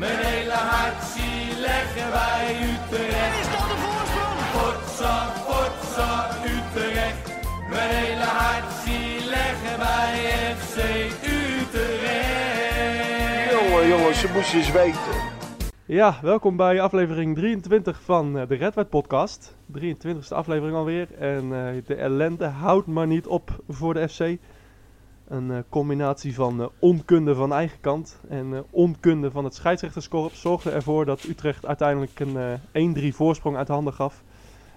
Mijn hele hart zie leggen wij Utrecht. Is dat de voorsprong? Potsa, potsa, Utrecht. Mijn hele hart zie leggen wij FC Utrecht. Jongen, jongens, ze moesten eens weten. Ja, welkom bij aflevering 23 van eh, de Red White podcast. 23e aflevering alweer. En eh, de ellende houdt maar niet op voor de FC. Een eh, combinatie van eh, onkunde van eigen kant en eh, onkunde van het scheidsrechterskorps zorgde ervoor dat Utrecht uiteindelijk een eh 1-3 voorsprong uit handen gaf.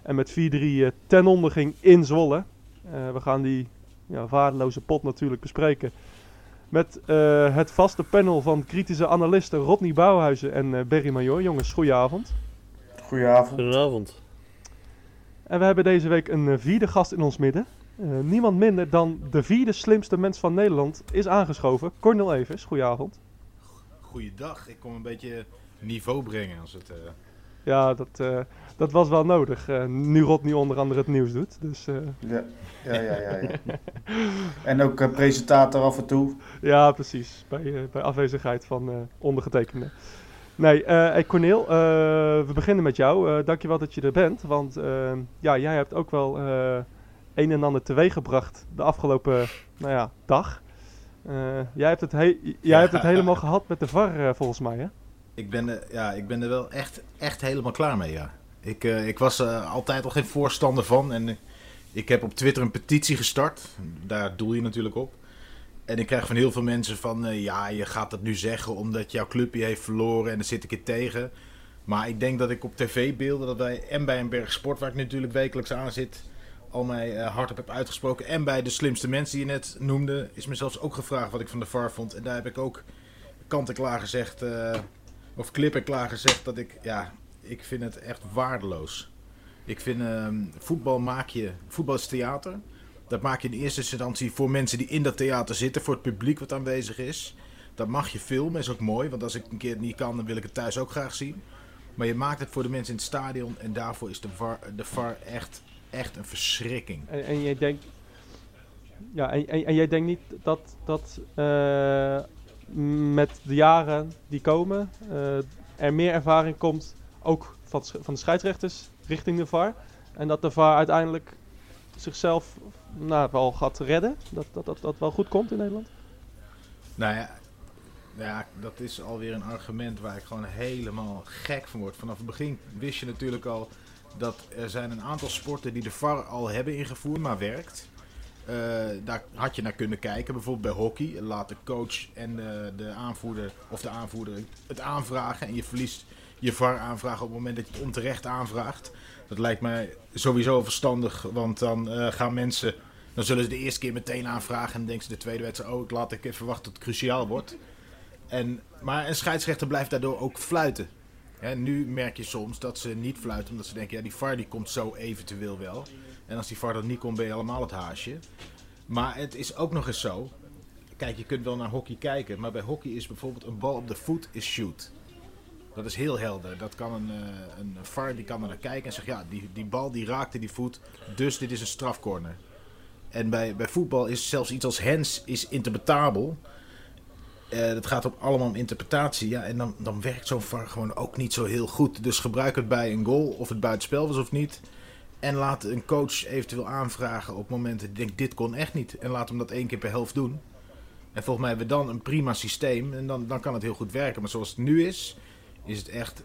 En met 4-3 eh, ten onder ging in Zwolle. Eh, we gaan die ja, waardeloze pot natuurlijk bespreken. Met eh, het vaste panel van kritische analisten Rodney Bouwhuizen en eh Berry Major. Jongens, goedenavond. Goedenavond. Goedenavond. En we hebben deze week een vierde gast in ons midden. Eh, niemand minder dan de vierde slimste mens van Nederland is aangeschoven. Cornel Evers, goedenavond. Goeiedag, ik kom een beetje niveau brengen als het... eh, Ja, dat, eh, dat was wel nodig. eh, nu Rodney onder andere het nieuws doet. Dus eh, Ja, ja, ja, ja. ja. en ook presentator af en toe. ja, precies. Bij, bij afwezigheid van eh, ondergetekende. Nee, eh hey Cornel, eh, we beginnen met jou. Eh dankjewel dat je er bent. Want ja, jij hebt ook wel eh, een en ander teweeggebracht de afgelopen nou ja, dag. Eh, jij hebt het, he- jij hebt het helemaal gehad met de VAR eh, volgens mij, hè? ik, ben er, ja, ik ben er wel echt, echt helemaal klaar mee, ja. Ik, eh, ik was eh, altijd al geen voorstander van en ik heb op Twitter een petitie gestart. Daar doel je natuurlijk op. En ik krijg van heel veel mensen van, ja, je gaat dat nu zeggen omdat jouw clubje heeft verloren en daar zit ik het tegen. Maar ik denk dat ik op tv-beelden, dat wij en bij een berg sport, waar ik natuurlijk wekelijks aan zit, al mij eh, hardop heb uitgesproken. En bij de slimste mensen die je net noemde, is me zelfs ook gevraagd wat ik van de VAR vond. En daar heb ik ook kant en klaar gezegd, eh, of klip en klaar gezegd, dat ik, ja, ik vind het echt waardeloos. Ik vind, ehm, voetbal maak je, voetbal is theater. Dat maak je in eerste instantie voor mensen die in dat theater zitten, voor het publiek wat aanwezig is. Dat mag je filmen, is ook mooi, want als ik een keer het niet kan, dan wil ik het thuis ook graag zien. Maar je maakt het voor de mensen in het stadion en daarvoor is de VAR, de VAR echt, echt een verschrikking. En, en jij denkt. Ja, en, en, en jij denkt niet dat, dat eh, met de jaren die komen eh, er meer ervaring komt, ook van, van de scheidsrechters richting de VAR. En dat de VAR uiteindelijk zichzelf nou, wel gaat redden. Dat, dat, dat dat wel goed komt in Nederland. Nou ja, ja, dat is alweer een argument waar ik gewoon helemaal gek van word. Vanaf het begin wist je natuurlijk al dat er zijn een aantal sporten die de VAR al hebben ingevoerd, maar werkt. Eh, daar had je naar kunnen kijken. Bijvoorbeeld bij hockey. Laat de coach en de, de aanvoerder of de aanvoerder het aanvragen. En je verliest je VAR aanvragen op het moment dat je het onterecht aanvraagt. Dat lijkt mij sowieso verstandig, want dan eh, gaan mensen dan zullen ze de eerste keer meteen aanvragen en dan denken ze de tweede wedstrijd, oh, ik laat ik even wachten tot het cruciaal wordt. En, maar een scheidsrechter blijft daardoor ook fluiten. Nu merk je soms dat ze niet fluiten, omdat ze denken, ja, die VAR die komt zo eventueel wel. En als die VAR dan niet komt, ben je allemaal het haasje. Maar het is ook nog eens zo, kijk, je kunt wel naar hockey kijken, maar bij hockey is bijvoorbeeld een bal op de voet is shoot. Dat is heel helder. Dat kan een, eh, een VAR die kan naar kijken en zegt, ja, die, die bal die raakte die voet, dus dit is een strafcorner. En bij, bij voetbal is zelfs iets als hands is interpretabel. Eh het gaat op allemaal om interpretatie. Ja, en dan, dan werkt zo'n VAR gewoon ook niet zo heel goed. Dus gebruik het bij een goal, of het buitenspel was of niet. En laat een coach eventueel aanvragen op momenten dat je denkt, dit kon echt niet. En laat hem dat één keer per helft doen. En volgens mij hebben we dan een prima systeem. En dan, dan kan het heel goed werken. Maar zoals het nu is, is het echt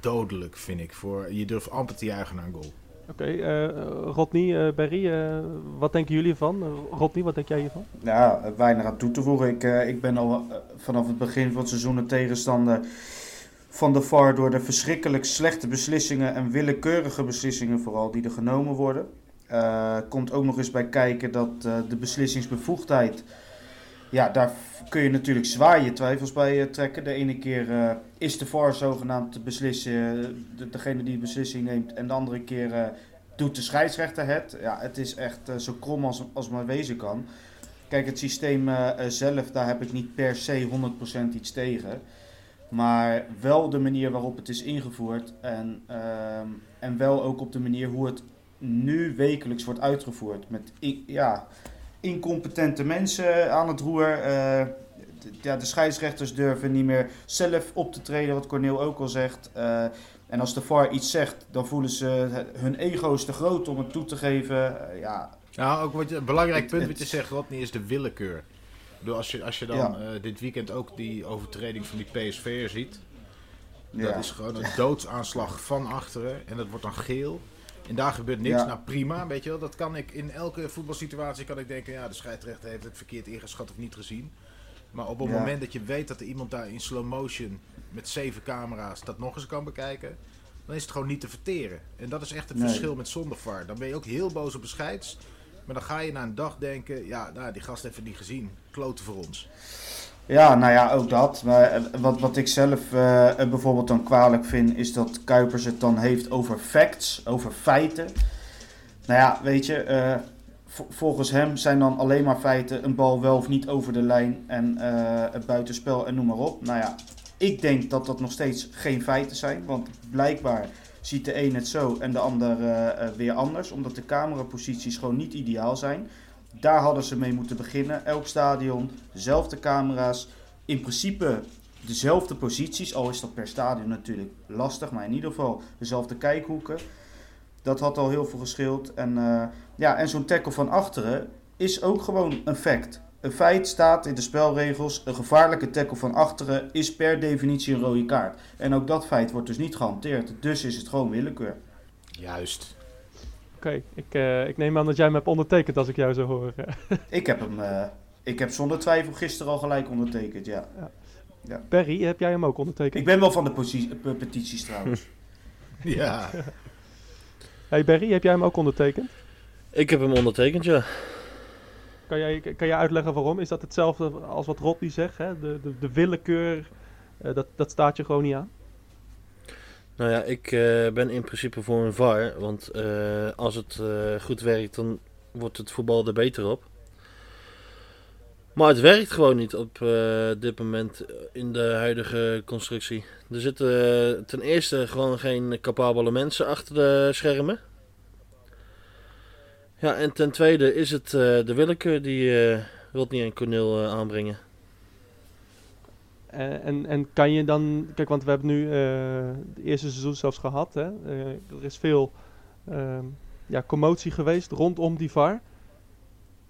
dodelijk, vind ik. Voor, je durft amper te juichen naar een goal. Oké, eh, Rodney, eh, Berry, eh, wat denken jullie ervan? Uh, Rodney, wat denk jij hiervan? Ja, weinig aan toe te voegen. Ik, ik ben al vanaf het begin van het seizoen een tegenstander van de VAR door de verschrikkelijk slechte beslissingen en willekeurige beslissingen vooral die er genomen worden. Komt ook nog eens bij kijken dat de beslissingsbevoegdheid, ja, daar kun je natuurlijk zwaar je twijfels bij eh, trekken. De ene keer eh, is de VAR zogenaamd te beslissen, eh, de, degene die de beslissing neemt, en de andere keer doet de scheidsrechter het. Ja, het is echt zo krom als, als maar wezen kan. Kijk, het systeem zelf, daar heb ik niet per se 100% iets tegen. Maar wel de manier waarop het is ingevoerd en, ehm, en wel ook op de manier hoe het nu wekelijks wordt uitgevoerd. Met ja, incompetente mensen aan het roer. eh, ja, de scheidsrechters durven niet meer zelf op te treden, wat Corneel ook al zegt. Eh, en als de VAR iets zegt, dan voelen ze hun ego is te groot om het toe te geven. Eh, ja, Nou, ook wat je, een belangrijk Het- punt wat je zegt, Rodney, is de willekeur. Bedoel, als je, als je dan Ja. dit weekend ook die overtreding van die PSV'er ziet, ja. dat is gewoon een doodsaanslag van achteren en dat wordt dan geel. En daar gebeurt niks. Ja. Nou prima, weet je wel. Dat kan ik in elke voetbalsituatie kan ik denken, ja, de scheidsrechter heeft het verkeerd ingeschat of niet gezien. Maar op het Ja. moment dat je weet dat er iemand daar in slow motion met zeven camera's dat nog eens kan bekijken, dan is het gewoon niet te verteren. En dat is echt het Nee. verschil met zonder VAR. Dan ben je ook heel boos op de scheids. Maar dan ga je na een dag denken, ja, nou, die gast heeft het niet gezien. Kloten voor ons. Ja, nou ja, ook dat. Maar eh, wat, wat ik zelf eh, bijvoorbeeld dan kwalijk vind, is dat Kuipers het dan heeft over facts, over feiten. Nou ja, weet je, eh, vo- volgens hem zijn dan alleen maar feiten een bal wel of niet over de lijn en het buitenspel en noem maar op. Nou ja, ik denk dat dat nog steeds geen feiten zijn, want blijkbaar ziet de een het zo en de ander weer anders, omdat de cameraposities gewoon niet ideaal zijn. Daar hadden ze mee moeten beginnen. Elk stadion, dezelfde camera's. In principe dezelfde posities. Al is dat per stadion natuurlijk lastig. Maar in ieder geval dezelfde kijkhoeken. Dat had al heel veel geschild. En, eh, ja, en zo'n tackle van achteren is ook gewoon een fact. Een feit staat in de spelregels. Een gevaarlijke tackle van achteren is per definitie een rode kaart. En ook dat feit wordt dus niet gehanteerd. Dus is het gewoon willekeur. Juist. Oké, ik, eh, ik neem aan dat jij hem hebt ondertekend als ik jou zo hoor. Ik heb hem... eh, ik heb zonder twijfel gisteren al gelijk ondertekend, ja. Perry, heb jij hem ook ondertekend? Ik ben wel van de pe- petities trouwens. Ja. Hey Barry, heb jij hem ook ondertekend? Ik heb hem ondertekend, ja. Kan jij, kan jij uitleggen waarom? Is dat hetzelfde als wat Rodney zegt? Hè? De, de, de willekeur, eh, dat, dat staat je gewoon niet aan? Nou ja, ik eh, ben in principe voor een VAR. Want eh, als het eh, goed werkt, dan wordt het voetbal er beter op. Maar het werkt gewoon niet op dit moment in de huidige constructie. Er zitten ten eerste gewoon geen capabele mensen achter de schermen. Ja, en ten tweede is het de willekeur die Rodney en Cornel aanbrengen. En, en, en kan je dan, kijk, want we hebben nu eh het eerste seizoen zelfs gehad. Hè? Eh, er is veel ehm, ja, commotie geweest rondom die VAR.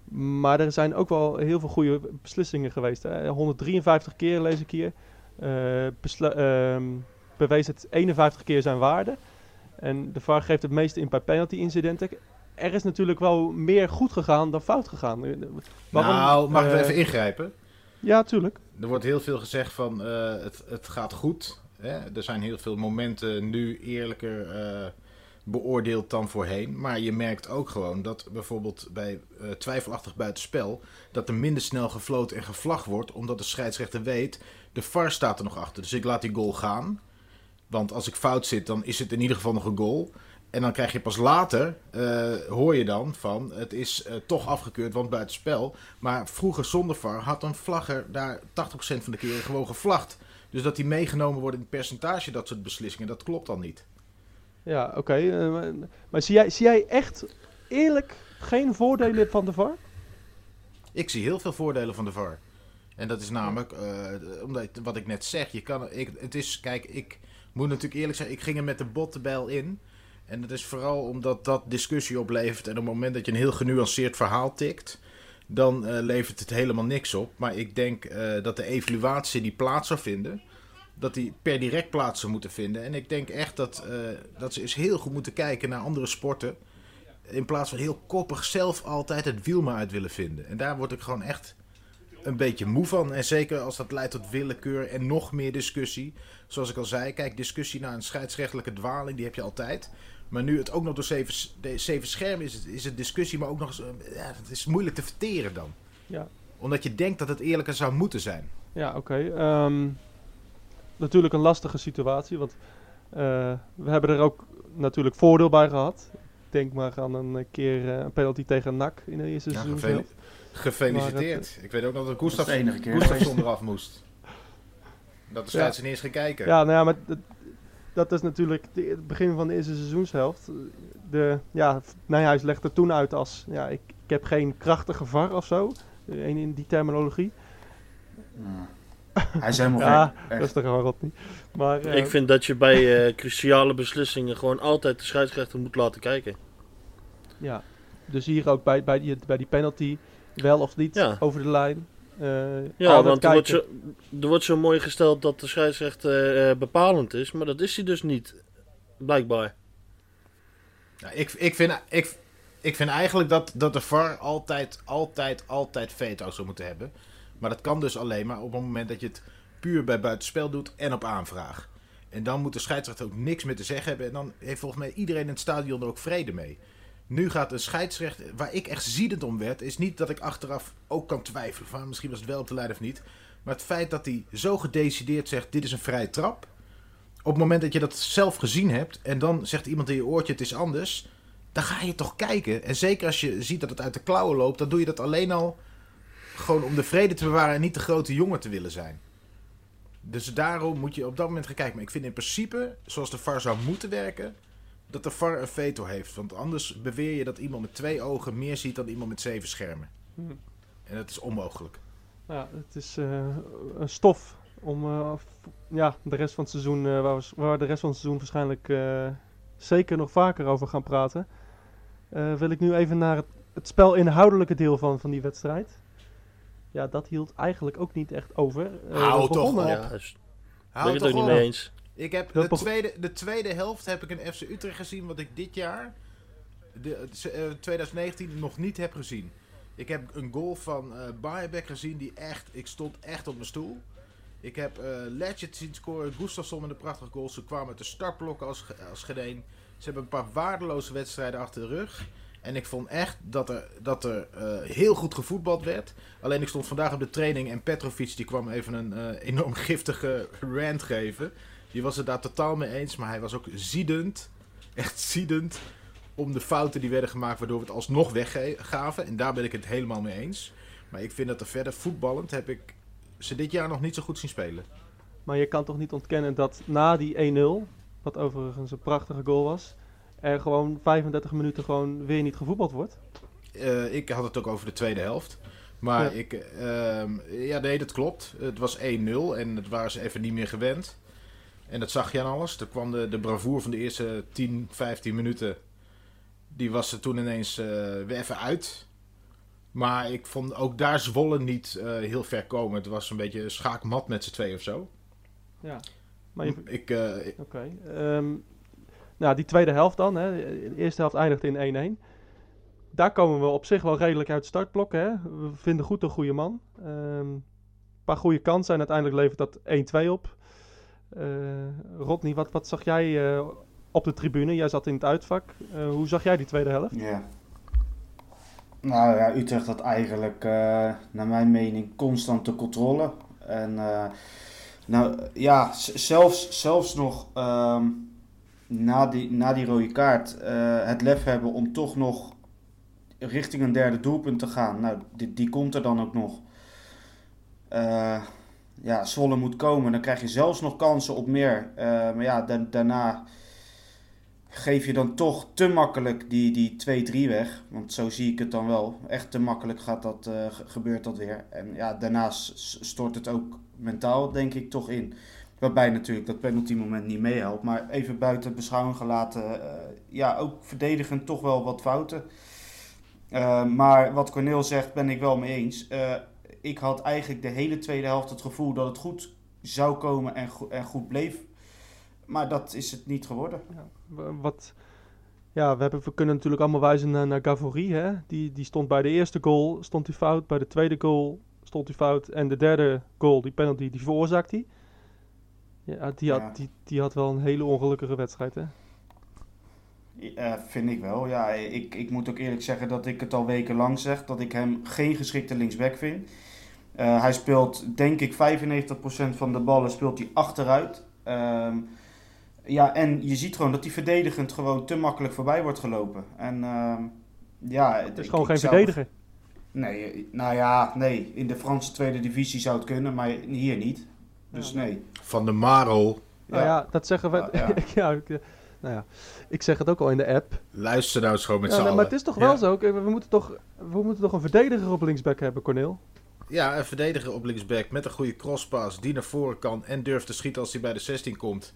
Maar er zijn ook wel heel veel goede beslissingen geweest. Hè? 153 keer lees ik hier. eh, ehm, bewees het 51 keer zijn waarde. En de VAR geeft het meeste in bij penalty incidenten. Er is natuurlijk wel meer goed gegaan dan fout gegaan. Eh, Waarom, nou, mag ik eh, even ingrijpen? Ja, tuurlijk. Er wordt heel veel gezegd van eh, het, het gaat goed. Hè? Er zijn heel veel momenten nu eerlijker eh, beoordeeld dan voorheen. Maar je merkt ook gewoon dat bijvoorbeeld bij eh, twijfelachtig buitenspel... dat er minder snel gefloten en gevlagd wordt... omdat de scheidsrechter weet, de VAR staat er nog achter. Dus ik laat die goal gaan. Want als ik fout zit, dan is het in ieder geval nog een goal. En dan krijg je pas later, eh, hoor je dan van... het is eh, toch afgekeurd, want buitenspel... Maar vroeger zonder VAR had een vlagger daar 80% van de keren gewoon gevlagd. Dus dat die meegenomen wordt in het percentage, dat soort beslissingen, dat klopt dan niet. Ja, oké. eh, maar maar zie, jij, zie jij echt eerlijk geen voordelen van de VAR? Ik zie heel veel voordelen van de VAR. En dat is namelijk, omdat, wat ik net zeg, je kan, ik, het is, kijk, ik moet natuurlijk eerlijk zijn, ik ging er met de bottebel in. En dat is vooral omdat dat discussie oplevert. En op het moment dat je een heel genuanceerd verhaal tikt, dan eh, levert het helemaal niks op. Maar ik denk eh, dat de evaluatie die plaats zou vinden, dat die per direct plaats zou moeten vinden. En ik denk echt dat, eh, dat ze eens heel goed moeten kijken naar andere sporten. In plaats van heel koppig zelf altijd het wiel maar uit willen vinden. En daar word ik gewoon echt een beetje moe van. En zeker als dat leidt tot willekeur en nog meer discussie. Zoals ik al zei, kijk, discussie naar een scheidsrechtelijke dwaling, die heb je altijd. Maar nu het ook nog door zeven, de zeven schermen is, het, is het discussie, maar ook nog eens, eh, ja, het is moeilijk te verteren dan. Ja. Omdat je denkt dat het eerlijker zou moeten zijn. Ja, oké. Ehm, natuurlijk een lastige situatie, want eh, we hebben er ook natuurlijk voordeel bij gehad. Denk maar aan een keer eh, een penalty tegen NAC in de eerste Ja, seizoen. Gefeliciteerd. Ik weet ook nog dat. Gustafsson eraf moest. Dat de scheids er niet eens ging kijken. Ja, nou ja, maar dat, is natuurlijk de- het begin van de eerste seizoenshelft. De, ja, Nijhuis legde toen uit als, ja, ik, ik heb geen krachtige VAR of zo. eh, In, in die terminologie. Hij is helemaal Ja, gek. Dat is toch gewoon rot niet. Maar eh, Ik vind dat je bij eh, cruciale beslissingen gewoon altijd de scheidsrechter moet laten kijken. ja. Dus hier ook bij, bij, die, bij die penalty, wel of niet Ja. over de lijn. Eh, Ja, want er wordt, zo, er wordt zo mooi gesteld dat de scheidsrechter eh, bepalend is, maar dat is hij dus niet. Blijkbaar. Nou, ik, ik, vind, ik, ik vind eigenlijk dat, dat de VAR altijd, altijd, altijd veto zou moeten hebben. Maar dat kan dus alleen maar op het moment dat je het puur bij buitenspel doet en op aanvraag. En dan moet de scheidsrechter ook niks meer te zeggen hebben. En dan heeft volgens mij iedereen in het stadion er ook vrede mee. Nu gaat een scheidsrechter, waar ik echt ziedend om werd, is niet dat ik achteraf ook kan twijfelen. Van misschien was het wel op de lijn of niet. Maar het feit dat hij zo gedecideerd zegt: dit is een vrije trap. Op het moment dat je dat zelf gezien hebt en dan zegt iemand in je oortje: het is anders. Dan ga je toch kijken. En zeker als je ziet dat het uit de klauwen loopt, dan doe je dat alleen al gewoon om de vrede te bewaren en niet de grote jongen te willen zijn. Dus daarom moet je op dat moment gaan kijken. Maar ik vind in principe, zoals de VAR zou moeten werken, dat de VAR een veto heeft. Want anders beweer je dat iemand met twee ogen meer ziet dan iemand met zeven schermen. Hm. En dat is onmogelijk. Ja, het is eh, een stof om eh, ja, de rest van het seizoen, eh, waar, we, waar we de rest van het seizoen waarschijnlijk eh, zeker nog vaker over gaan praten. Eh, wil ik nu even naar het, het spelinhoudelijke deel van, van die wedstrijd. Ja, dat hield eigenlijk ook niet echt over. Hou toch op. Ja, dus, ben Hou ik het toch ook niet mee eens. Ik heb de tweede, de tweede helft heb ik een FC Utrecht gezien wat ik dit jaar, de, eh, 2019, nog niet heb gezien. Ik heb een goal van eh Bayerbeck gezien die echt, ik stond echt op mijn stoel. Ik heb eh Legend zien scoren, Gustafsson met een prachtige goal. Ze kwamen uit de startblokken als, als gedeen. Ze hebben een paar waardeloze wedstrijden achter de rug. En ik vond echt dat er, dat er eh, heel goed gevoetbald werd. Alleen ik stond vandaag op de training en Petrovic die kwam even een eh, enorm giftige rant geven. Die was het daar totaal mee eens, maar hij was ook ziedend, echt ziedend, om de fouten die werden gemaakt waardoor we het alsnog weggaven. En daar ben ik het helemaal mee eens. Maar ik vind dat er verder voetballend heb ik ze dit jaar nog niet zo goed zien spelen. Maar je kan toch niet ontkennen dat na die 1-0, wat overigens een prachtige goal was, er gewoon 35 minuten gewoon weer niet gevoetbald wordt. Eh, ik had het ook over de tweede helft. Maar Ja. ik, ehm, ja, nee, dat klopt. Het was 1-0 en het waren ze even niet meer gewend. En dat zag je aan alles. Er kwam de, de bravoer van de eerste 10, 15 minuten. Die was er toen ineens eh, weer even uit. Maar ik vond ook daar Zwolle niet eh, heel ver komen. Het was een beetje schaakmat met z'n twee of zo. Ja. Maar je, Ik, eh, ik- Oké. ehm, nou, die tweede helft dan. Hè. De eerste helft eindigt in 1-1. Daar komen we op zich wel redelijk uit het startblok. Hè. We vinden goed een goede man. Ehm, een paar goede kansen en uiteindelijk levert dat 1-2 op. Eh Rodney, wat, wat zag jij eh, op de tribune? Jij zat in het uitvak. Eh, hoe zag jij die tweede helft? Ja. Nou ja, Utrecht had eigenlijk, naar mijn mening, constante controle. En nou ja, zelfs, zelfs nog ehm, na, die, na die rode kaart het lef hebben om toch nog richting een derde doelpunt te gaan. Nou, die, die komt er dan ook nog. Eh, ja, Zwolle moet komen. Dan krijg je zelfs nog kansen op meer. Eh, maar ja, da- daarna geef je dan toch te makkelijk die, die 2-3 weg. Want zo zie ik het dan wel. Echt te makkelijk gaat dat, eh, ge- gebeurt dat weer. En ja, daarna s- s- stort het ook mentaal, denk ik, toch in. Waarbij natuurlijk dat penalty moment niet meehelpt. Maar even buiten beschouwing gelaten. eh, ja, ook verdedigend toch wel wat fouten. Maar wat Corneel zegt, ben ik wel mee eens. Ik had eigenlijk de hele tweede helft het gevoel dat het goed zou komen en, go- en goed bleef. Maar dat is het niet geworden. Wa- Wat, ja, we, hebben, we kunnen natuurlijk allemaal wijzen naar, naar Gavory. Hè? Die, die stond bij de eerste goal stond hij fout. Bij de tweede goal stond hij fout. En de derde goal, die penalty, die veroorzaakt hij. Ja, die had, Ja. Die, die had wel een hele ongelukkige wedstrijd. Hè? Ja, vind ik wel. Ja, ik, ik moet ook eerlijk zeggen dat ik het al wekenlang zeg. Dat ik hem geen geschikte linksback vind. Eh, hij speelt, denk ik, 95% van de ballen speelt hij achteruit. Ehm, ja, en je ziet gewoon dat hij verdedigend gewoon te makkelijk voorbij wordt gelopen. En ehm, ja, Het is gewoon geen zou- verdediger. Nee, eh, nou ja, nee. In de Franse tweede divisie zou het kunnen, maar hier niet. Dus Ja. nee. van de Maro, Nou ja, dat zeggen we. Ah, ja. nou ja, ik zeg het ook al in de app. luister nou eens gewoon met Ja, z'n nee, allen. maar het is toch wel Ja. zo. We moeten toch, we moeten toch een verdediger op linksback hebben, Corneel? Ja, een verdediger op linksback met een goede crosspass die naar voren kan en durft te schieten als hij bij de 16 komt.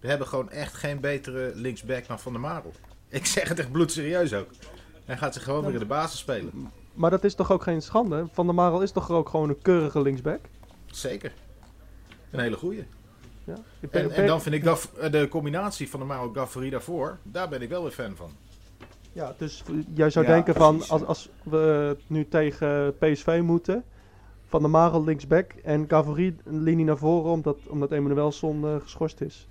We hebben gewoon echt geen betere linksback dan Van der Marel. Ik zeg het echt bloedserieus ook. Hij gaat zich gewoon weer in de basis spelen. Maar dat is toch ook geen schande? Van der Marel is toch ook gewoon een keurige linksback? Zeker. Een hele goeie. Ja. En, dan vind ik eh, de combinatie van de Marel Gaffari daarvoor, daar ben ik wel weer fan van. Ja, dus jij zou Ja, denken van, als, als we nu tegen PSV moeten, Van der Marel linksback en Cavalerie een linie naar voren, omdat, omdat Emanuelson eh geschorst is.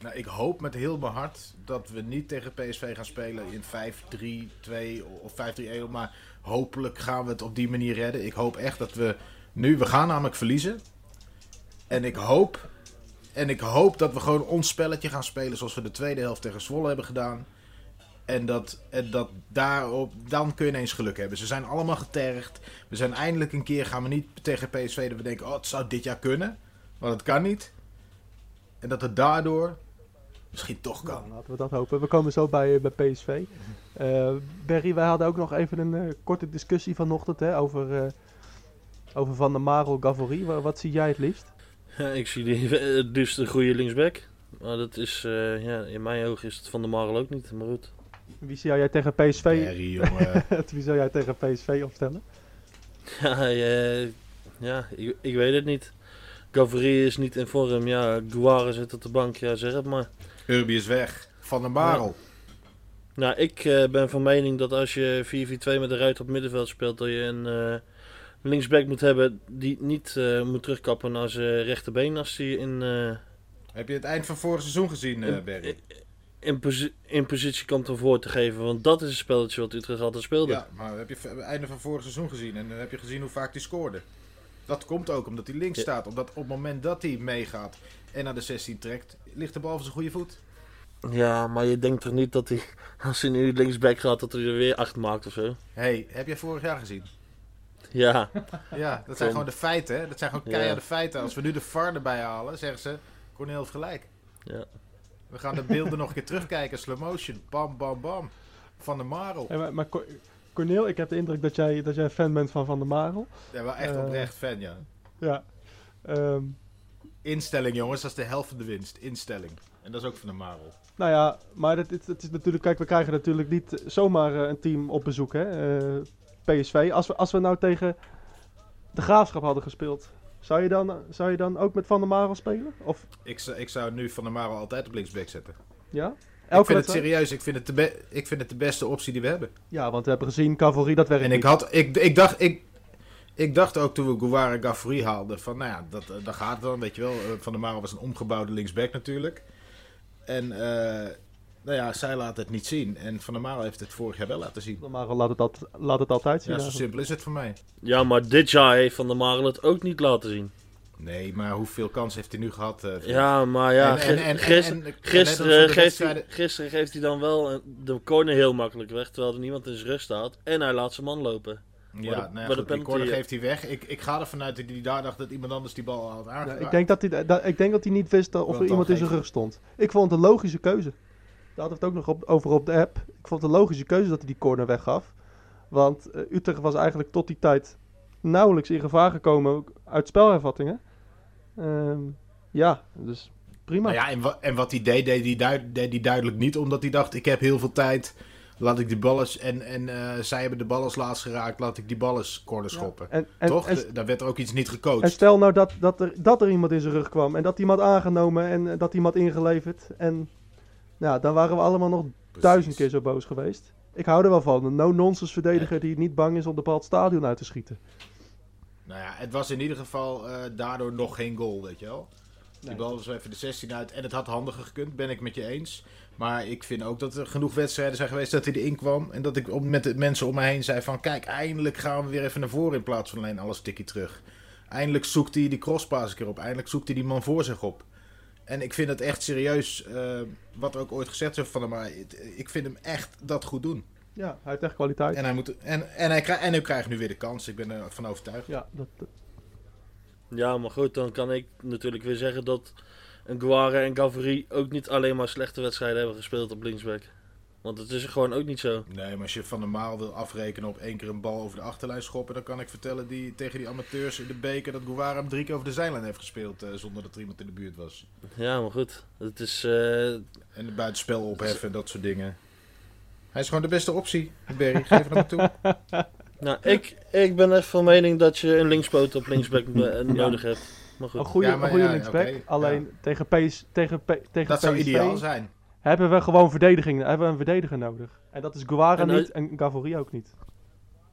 Nou, ik hoop met heel mijn hart dat we niet tegen PSV gaan spelen in 5-3-2 of 5-3-1. Maar hopelijk gaan we het op die manier redden. Ik hoop echt dat we nu... We gaan namelijk verliezen. En ik hoop... En ik hoop dat we gewoon ons spelletje gaan spelen zoals we de tweede helft tegen Zwolle hebben gedaan. En dat, en dat daarop, dan kun je ineens geluk hebben. Ze zijn allemaal getergd. We zijn eindelijk een keer, gaan we niet tegen PSV dat we denken, oh het zou dit jaar kunnen. Want het kan niet. En dat het daardoor misschien toch kan. Nou, laten we dat hopen. We komen zo bij, bij PSV. Eh Berry, wij hadden ook nog even een eh, korte discussie vanochtend hè, over, eh, over Van der Marel, Gavorie. Wa- wat zie jij het liefst? Ja, ik zie die het liefst een goede linksback. Maar dat is, eh, ja, in mijn ogen is het Van der Marel ook niet. Maar goed. Wie zou jij tegen PSV, Harry, jongen. wie zou jij tegen PSV opstellen? Ja, eh, ja ik, ik weet het niet. Gavri is niet in vorm. Ja, Guare zit op de bank. Ja, zeg het maar. Urbi is weg. Van der Marel. Nou, ik eh, ben van mening dat als je 4-4-2 met de ruit op middenveld speelt, dat je een eh, linksback moet hebben die niet eh, moet terugkappen naar zijn rechterbeen als hij in, eh, Heb je het eind van vorig seizoen gezien, eh in, Berry? In, posi- in positie komt om voor te geven. Want dat is een spelletje wat Utrecht altijd speelde. Ja, maar heb je het einde van vorig seizoen gezien en dan heb je gezien hoe vaak hij scoorde. Dat komt ook omdat hij links staat. Omdat op het moment dat hij meegaat en naar de 16 trekt, ligt de bal van zijn goede voet. Ja, maar je denkt toch niet dat hij, als hij nu linksback gaat, dat hij er weer acht maakt of zo? hey, heb jij vorig jaar gezien? Ja, Ja, dat zijn gewoon de feiten. Hè? Dat zijn gewoon Ja. keiharde feiten. Als we nu de VAR erbij halen, zeggen ze, Cornel heeft gelijk. ja. We gaan de beelden nog een keer terugkijken, slow motion. Bam, bam, bam. Van de Marel. Hey, maar, maar Cor- Corneel, ik heb de indruk dat jij, dat jij fan bent van Van der Marel. Ja, wel echt Eh. oprecht fan, ja. Ja. Ehm, Instelling, jongens, dat is de helft van de winst. Instelling. En dat is ook van de Marel. nou ja, maar het, het, het is natuurlijk, kijk, we krijgen natuurlijk niet zomaar eh, een team op bezoek, hè. eh, PSV. Als we, als we nou tegen de Graafschap hadden gespeeld, zou je dan, zou je dan ook met Van der Marel spelen? Of, Ik, zou- ik zou nu van de Marel altijd op linksback zetten. ja? ik vind het serieus, ik vind het, de ik vind het de beste optie die we hebben. Ja, want we hebben gezien, Cavalerie, dat werkt En ik niet. had, ik, ik dacht, ik, ik dacht ook toen we Gouwara Gaffrey haalden, van nou ja, dat, eh, dat gaat dan, weet je wel. Eh, Van der Marel was een omgebouwde linksback natuurlijk. En eh, nou ja, zij laten het niet zien. En Van der Marel heeft het vorig jaar wel laten zien. Van der Marel laat het, al- laat het altijd zien. Ja, zo eigenlijk. simpel is het voor mij. ja, maar dit jaar heeft Van der Marel het ook niet laten zien. Nee, maar hoeveel kans heeft hij nu gehad? eh? Ja, maar ja, En- en- en- en- gister- en- en- gisteren, geeft hij, wedstrijden- gisteren geeft hij dan wel de corner heel makkelijk weg, terwijl er niemand in zijn rug staat. En hij laat zijn man lopen. Ja, de- nou ja, maar de goed, die corner geeft hij weg. Ik, ik ga ervan uit dat hij daar dacht dat iemand anders die bal had Ja, aangeraakt. ik, denk dat hij, dat, ik denk dat hij niet wist of Want er iemand in zijn rug stond. Ik vond het een logische keuze. Daar hadden we het ook nog op, over op de app. Ik vond het een logische keuze dat hij die corner weggaf. Want eh, Utrecht was eigenlijk tot die tijd nauwelijks in gevaar gekomen uit spelhervattingen. Ehm, ja, dus prima. Nou ja, en, wa- en wat hij deed, deed hij, duid- deed hij duidelijk niet. Omdat hij dacht, ik heb heel veel tijd. Laat ik die ballen... En, en eh, zij hebben de ballen laatst geraakt. Laat ik die ballen corner Ja, schoppen. En, en, Toch? En, Daar werd er ook iets niet en gecoacht. stel nou dat, dat, er, dat er iemand in zijn rug kwam. En dat iemand aangenomen en eh, dat iemand ingeleverd. En nou, dan waren we allemaal nog duizend keer zo boos geweest. Ik hou er wel van. Een no-nonsense verdediger die niet bang is om de bal het stadion uit te schieten. Nou ja, het was in ieder geval eh, daardoor nog geen goal, weet je wel. Die Nee. bal was even de 16 uit. En het had handiger gekund, ben ik met je eens. Maar ik vind ook dat er genoeg wedstrijden zijn geweest dat hij erin kwam. En dat ik op- met de mensen om me heen zei van... Kijk, eindelijk gaan we weer even naar voren in plaats van alleen alles tikkie terug. Eindelijk zoekt hij die crosspaas een keer op. Eindelijk zoekt hij die man voor zich op. En ik vind het echt serieus, eh, wat ook ooit gezegd is van hem. Maar ik vind hem echt dat goed doen. Ja, hij heeft echt kwaliteit. En hij, moet, en, en, hij, krijgt, en hij krijgt nu weer de kans. Ik ben ervan overtuigd. Ja, dat, dat- Ja, maar goed, dan kan ik natuurlijk weer zeggen dat een Guare en Gavri ook niet alleen maar slechte wedstrijden hebben gespeeld op linksback. Want het is er gewoon ook niet zo. Nee, maar als je van normaal wil afrekenen op één keer een bal over de achterlijn schoppen, dan kan ik vertellen die, tegen die amateurs in de beker dat Guevara hem drie keer over de zijlijn heeft gespeeld eh, zonder dat er iemand in de buurt was. Ja, maar goed. Het is... eh, En de buitenspel opheffen en dat soort dingen. Hij is gewoon de beste optie, Berry. Geef hem toe. nou, ik, ik ben echt van mening dat je een linkspoot op linksback eh, nodig hebt. Maar goed. Een goede, Ja, maar een goede ja, linksback. Alleen tegen, PS, tegen, P- tegen Dat zou PSV ideaal zijn. Hebben we gewoon verdediging. Hebben we een verdediger nodig. En dat is Guevara En niet en Gavory ook niet.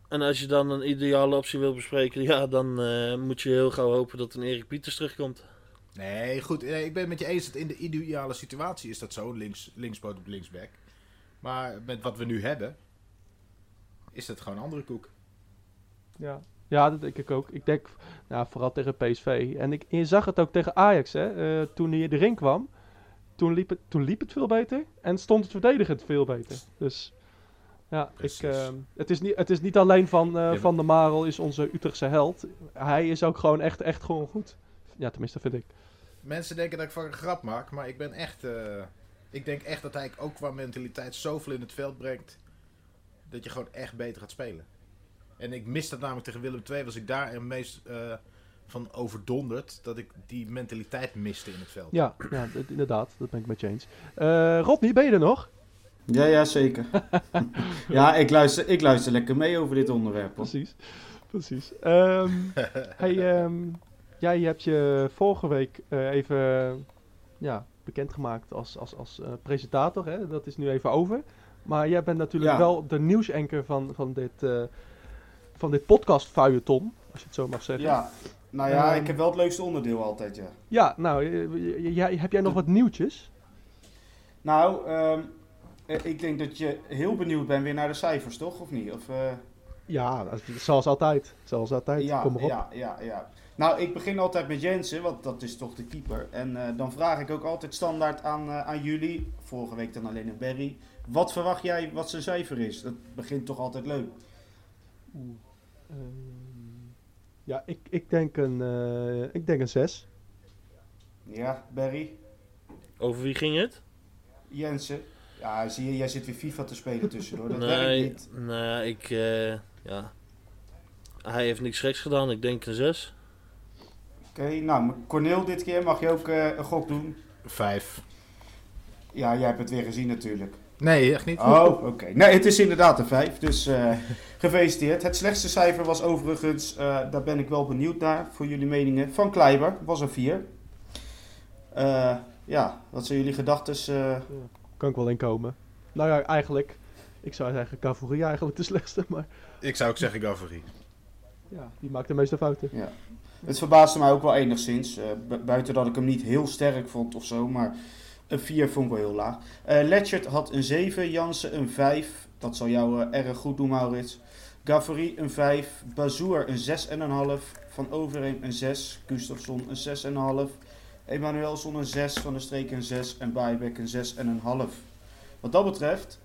En als je dan een ideale optie wil bespreken, ja, dan eh, moet je heel gauw hopen dat een Erik Pieters terugkomt. Nee, goed. Nee, ik ben het met je eens dat in de ideale situatie is dat zo. Links, linkspoot op linksback. Maar met wat we nu hebben, is het gewoon een andere koek. Ja. ja, dat denk ik ook. Ik denk nou, vooral tegen PSV. En ik, je zag het ook tegen Ajax. Hè? Eh, toen hij erin kwam, toen liep, het, toen liep het veel beter. En stond het verdedigend veel beter. Dus ja, ik, ehm, het, is niet, het is niet alleen van, eh, maar- van de Marel is onze Utrechtse held. Hij is ook gewoon echt, echt gewoon goed. Ja, tenminste vind ik. Mensen denken dat ik van een grap maak, maar ik ben echt... eh, ik denk echt dat hij ook qua mentaliteit zoveel in het veld brengt... dat je gewoon echt beter gaat spelen. En ik mis dat namelijk tegen Willem II. Was ik daar het meest eh, van overdonderd... dat ik die mentaliteit miste in het veld. Ja, ja dat- inderdaad. Dat ben ik met je eens. Eh, Rodney, ben je er nog? Ja, ja, zeker. ja, ik luister, ik luister lekker mee over dit onderwerp. Hoor. Precies. Precies. Ehm, hey, ehm, jij hebt je vorige week eh, even ja, bekendgemaakt als, als, als eh, presentator. Hè? Dat is nu even over. Maar jij bent natuurlijk Ja. wel de nieuwsanker van, van dit, eh van dit podcast feuilleton, als je het zo mag zeggen. Ja, nou ja, Ehm, ik heb wel het leukste onderdeel altijd, ja. Ja, nou, eh, heb jij nog wat nieuwtjes? Nou, ehm, eh, ik denk dat je heel benieuwd bent weer naar de cijfers, toch? Of niet? Of, eh, Ja, zoals altijd. Zoals altijd. ja, Kom maar op. ja, ja, ja. Nou, ik begin altijd met Jensen, want dat is toch de keeper. En dan vraag ik ook altijd standaard aan, aan jullie, vorige week dan alleen aan Barry. Wat verwacht jij wat zijn cijfer is? Dat begint toch altijd leuk. Ehm, ja, ik, ik, denk een, eh, ik denk een 6. Ja, Barry? Over wie ging het? Jensen? Ja, zie je, jij zit weer FIFA te spelen tussendoor. Dat werkt nee, niet. nou, ik, eh, ja. Hij heeft niks geks gedaan, ik denk een 6. Oké, nou, maar Cornel, dit keer mag je ook eh, een gok doen. Vijf. Ja, jij hebt het weer gezien natuurlijk. Nee, echt niet. Oh, oké. Nee, het is inderdaad een 5, dus eh, gefeliciteerd. Het slechtste cijfer was overigens, eh, daar ben ik wel benieuwd naar voor jullie meningen, van Kleiber, was een 4. Eh, ja, wat zijn jullie gedachten? eh Kan ik wel inkomen. Nou ja, eigenlijk. Ik zou zeggen Cavourie eigenlijk de slechtste, maar Ik zou ook zeggen Gavri. ja, die maakt de meeste fouten. ja. Het verbaasde mij ook wel enigszins, eh, bu- buiten dat ik hem niet heel sterk vond of zo, maar een 4 vond ik wel heel laag. Eh Letchert had een 7, Jansen een 5, dat zal jou eh, erg goed doen Maurits. Gavri een 5, Bazoer een 6,5, Van Overheem een 6, Gustafsson een 6,5, Emanuelson een 6, Van der Streek een 6 en Baaibeck een 6,5. Wat dat betreft,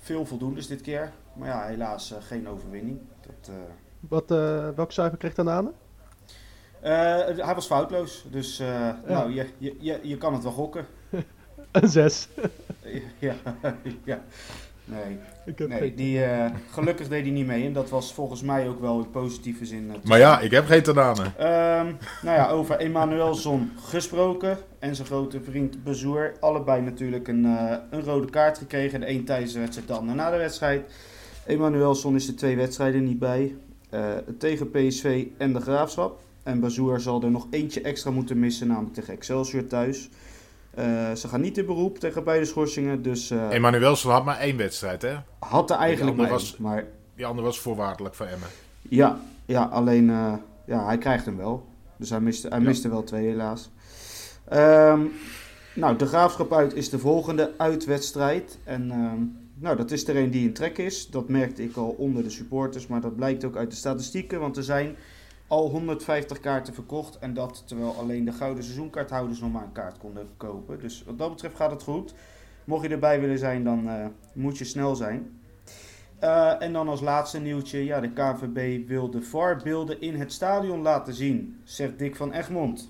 veel voldoendes dit keer, maar ja, helaas eh, geen overwinning. Dat, eh, Wat, eh, welk cijfer kreeg Tanane? hij was foutloos, dus eh, nou, je, je, je, je kan het wel gokken. Een 6. ja, ja. Nee, Ik heb nee geen- die, eh, gelukkig deed hij niet mee en dat was volgens mij ook wel in positieve zin. eh, Maar ja, ik heb geen tananen. Ehm, nou ja, over Emanuelson gesproken en zijn grote vriend Bezoer. Allebei natuurlijk een, eh, een rode kaart gekregen. De een tijdens de wedstrijd, de ander na de wedstrijd. Emanuelson is de twee wedstrijden niet bij. eh, tegen PSV en de Graafschap. En Bazoer zal er nog eentje extra moeten missen, namelijk tegen Excelsior thuis. Eh, ze gaan niet in beroep tegen beide schorsingen, dus eh, Emanuelson had maar één wedstrijd, hè? had er eigenlijk maar één. was- Maar Die andere was voorwaardelijk voor Emmen. Ja, ja alleen uh, ja, hij krijgt hem wel. Dus hij miste, hij Ja. miste wel twee helaas. Ehm, nou, de graafschap uit is de volgende uitwedstrijd. En ehm, nou, dat is er een die in trek is. Dat merkte ik al onder de supporters. Maar dat blijkt ook uit de statistieken. Want er zijn al 150 kaarten verkocht. En dat terwijl alleen de gouden seizoenkaarthouders nog maar een kaart konden kopen. Dus wat dat betreft gaat het goed. Mocht je erbij willen zijn, dan uh, moet je snel zijn. Uh, en dan als laatste nieuwtje, ja, de KVB wil de VAR-beelden in het stadion laten zien, zegt Dick van Egmond.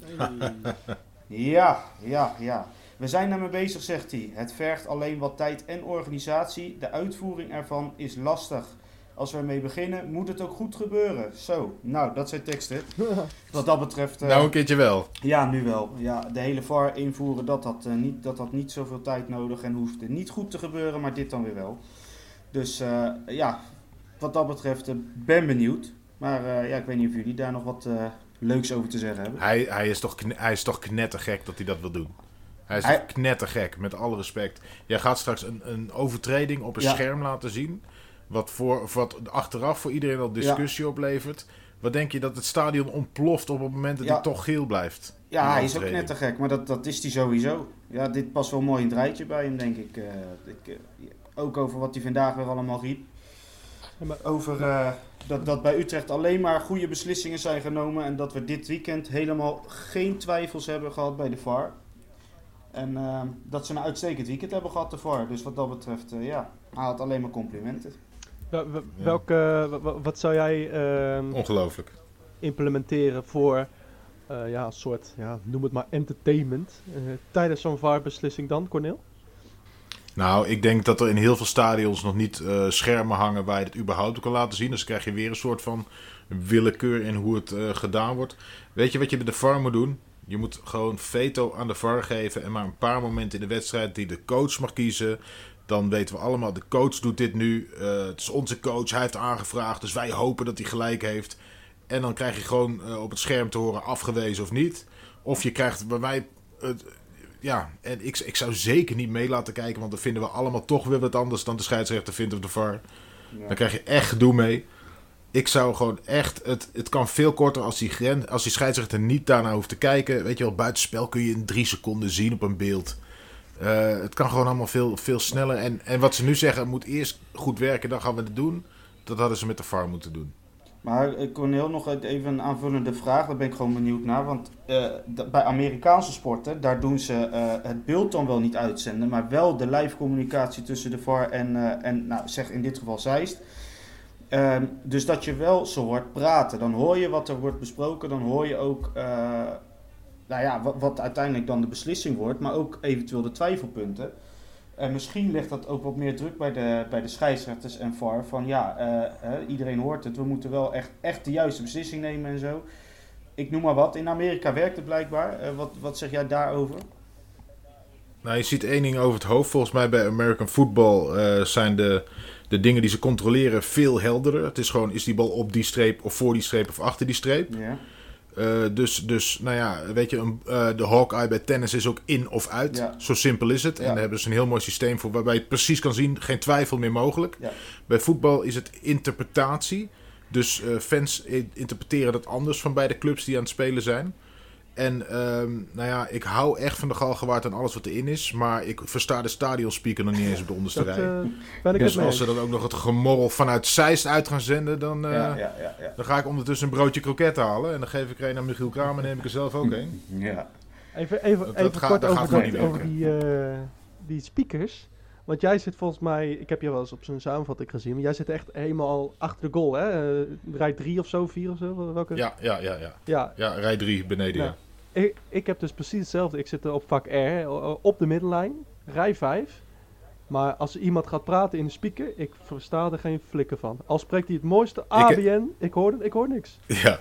ja, ja, ja. We zijn ermee bezig, zegt hij. Het vergt alleen wat tijd en organisatie. De uitvoering ervan is lastig. Als we ermee beginnen, moet het ook goed gebeuren. Zo, nou, dat zijn teksten. Wat dat betreft, eh, Nou, een keertje wel. ja, nu wel. Ja, de hele VAR invoeren, dat had, eh, niet, dat had niet zoveel tijd nodig en hoefde niet goed te gebeuren, maar dit dan weer wel. Dus eh, ja, wat dat betreft ben benieuwd. Maar eh, ja, ik weet niet of jullie daar nog wat leuks over te zeggen hebben. Hij, hij, is toch, hij is toch knettergek dat hij dat wil doen. Hij is Hij- toch knettergek, met alle respect. Jij gaat straks een, een overtreding op een Ja. scherm laten zien. Wat, voor, wat achteraf voor iedereen al discussie oplevert. Wat denk je dat het stadion ontploft op het moment dat Ja. hij toch geel blijft? Ja, hij is ook overtreding. knettergek, maar dat, dat is hij sowieso. Ja, dit past wel mooi in het rijtje bij hem, denk ik. Eh, ik eh, ook over wat hij vandaag weer allemaal riep. Over eh, dat, dat bij Utrecht alleen maar goede beslissingen zijn genomen. En dat we dit weekend helemaal geen twijfels hebben gehad bij de VAR. En dat ze een uitstekend weekend hebben gehad, de VAR. Dus wat dat betreft, ja, hij had alleen maar complimenten. Welke, wa- wa- wat zou jij ehm, Ongelooflijk. implementeren voor eh, ja, een soort, ja, noem het maar entertainment eh, tijdens zo'n VAR-beslissing dan, Cornel? Nou, ik denk dat er in heel veel stadions nog niet eh, schermen hangen waar je het überhaupt kan laten zien. Dus dan krijg je weer een soort van willekeur in hoe het gedaan wordt. Weet je wat je met de VAR moet doen? Je moet gewoon veto aan de VAR geven en maar een paar momenten in de wedstrijd die de coach mag kiezen. Dan weten we allemaal, de coach doet dit nu. eh, het is onze coach, hij heeft aangevraagd, dus wij hopen dat hij gelijk heeft. En dan krijg je gewoon eh, op het scherm te horen afgewezen of niet. Of je krijgt bij mij... ja, en ik, ik zou zeker niet mee laten kijken, want dan vinden we allemaal toch weer wat anders dan de scheidsrechter vindt of de VAR. Dan krijg je echt gedoe mee. Ik zou gewoon echt, het, het kan veel korter als die, gren, als die scheidsrechter niet daarna hoeft te kijken. Weet je wel, buitenspel kun je in drie seconden zien op een beeld. Eh, het kan gewoon allemaal veel, veel sneller. En, en wat ze nu zeggen, het moet eerst goed werken, dan gaan we het doen. Dat hadden ze met de VAR moeten doen. Maar heel nog even een aanvullende vraag, daar ben ik gewoon benieuwd naar. Want eh, bij Amerikaanse sporten, daar doen ze eh, het beeld dan wel niet uitzenden, maar wel de live communicatie tussen de VAR en, en nou, zeg in dit geval Zeist. Ehm, dus dat je wel zo hoort praten, dan hoor je wat er wordt besproken, dan hoor je ook nou ja, wat, wat uiteindelijk dan de beslissing wordt, maar ook eventueel de twijfelpunten. En misschien ligt dat ook wat meer druk bij de, bij de scheidsrechters en VAR. Van ja, eh, hè, iedereen hoort het. We moeten wel echt, echt de juiste beslissing nemen en zo. Ik noem maar wat. In Amerika werkt het blijkbaar. Eh, wat, wat zeg jij daarover? Nou, je ziet één ding over het hoofd. Volgens mij bij American Football eh, zijn de, de dingen die ze controleren veel helderder. Het is gewoon, is die bal op die streep of voor die streep of achter die streep. Ja. Eh, dus, dus, nou ja, weet je, een, eh, de Hawkeye bij tennis is ook in of uit. Ja. Zo simpel is het. En daar hebben ze een heel mooi systeem voor waarbij je het precies kan zien. Geen twijfel meer mogelijk. Ja. Bij voetbal is het interpretatie. Dus eh, fans interpreteren dat anders van beide clubs die aan het spelen zijn. En ehm, nou ja, ik hou echt van de Galgenwaard en alles wat erin is. Maar ik versta de stadionspeaker nog niet eens op de onderste Dat rij. eh, Dus het mee als ze dan ook nog het gemorrel vanuit Zeist uit gaan zenden, dan, eh, ja, ja, ja, ja. dan ga ik ondertussen een broodje kroket halen. En dan geef ik er een aan Michiel Kramer en neem ik er zelf ook een. ja. Even, even, Dat- even dat kort over, gaat gewoon dat- niet over die, eh, die speakers. Want jij zit volgens mij, ik heb je wel eens op zo'n samenvatting gezien, maar jij zit echt helemaal achter de goal, hè? Eh, rij 3 of zo, 4 of zo? Welke? Ja, ja, ja, ja. ja Ja, rij 3 beneden. Ja. Ja. ik, ik heb dus precies hetzelfde. Ik zit op vak R, op de middenlijn, rij 5. Maar als iemand gaat praten in de speaker, ik versta er geen flikker van. Al spreekt hij het mooiste ABN, ik, hoor, ik hoor niks. Ja.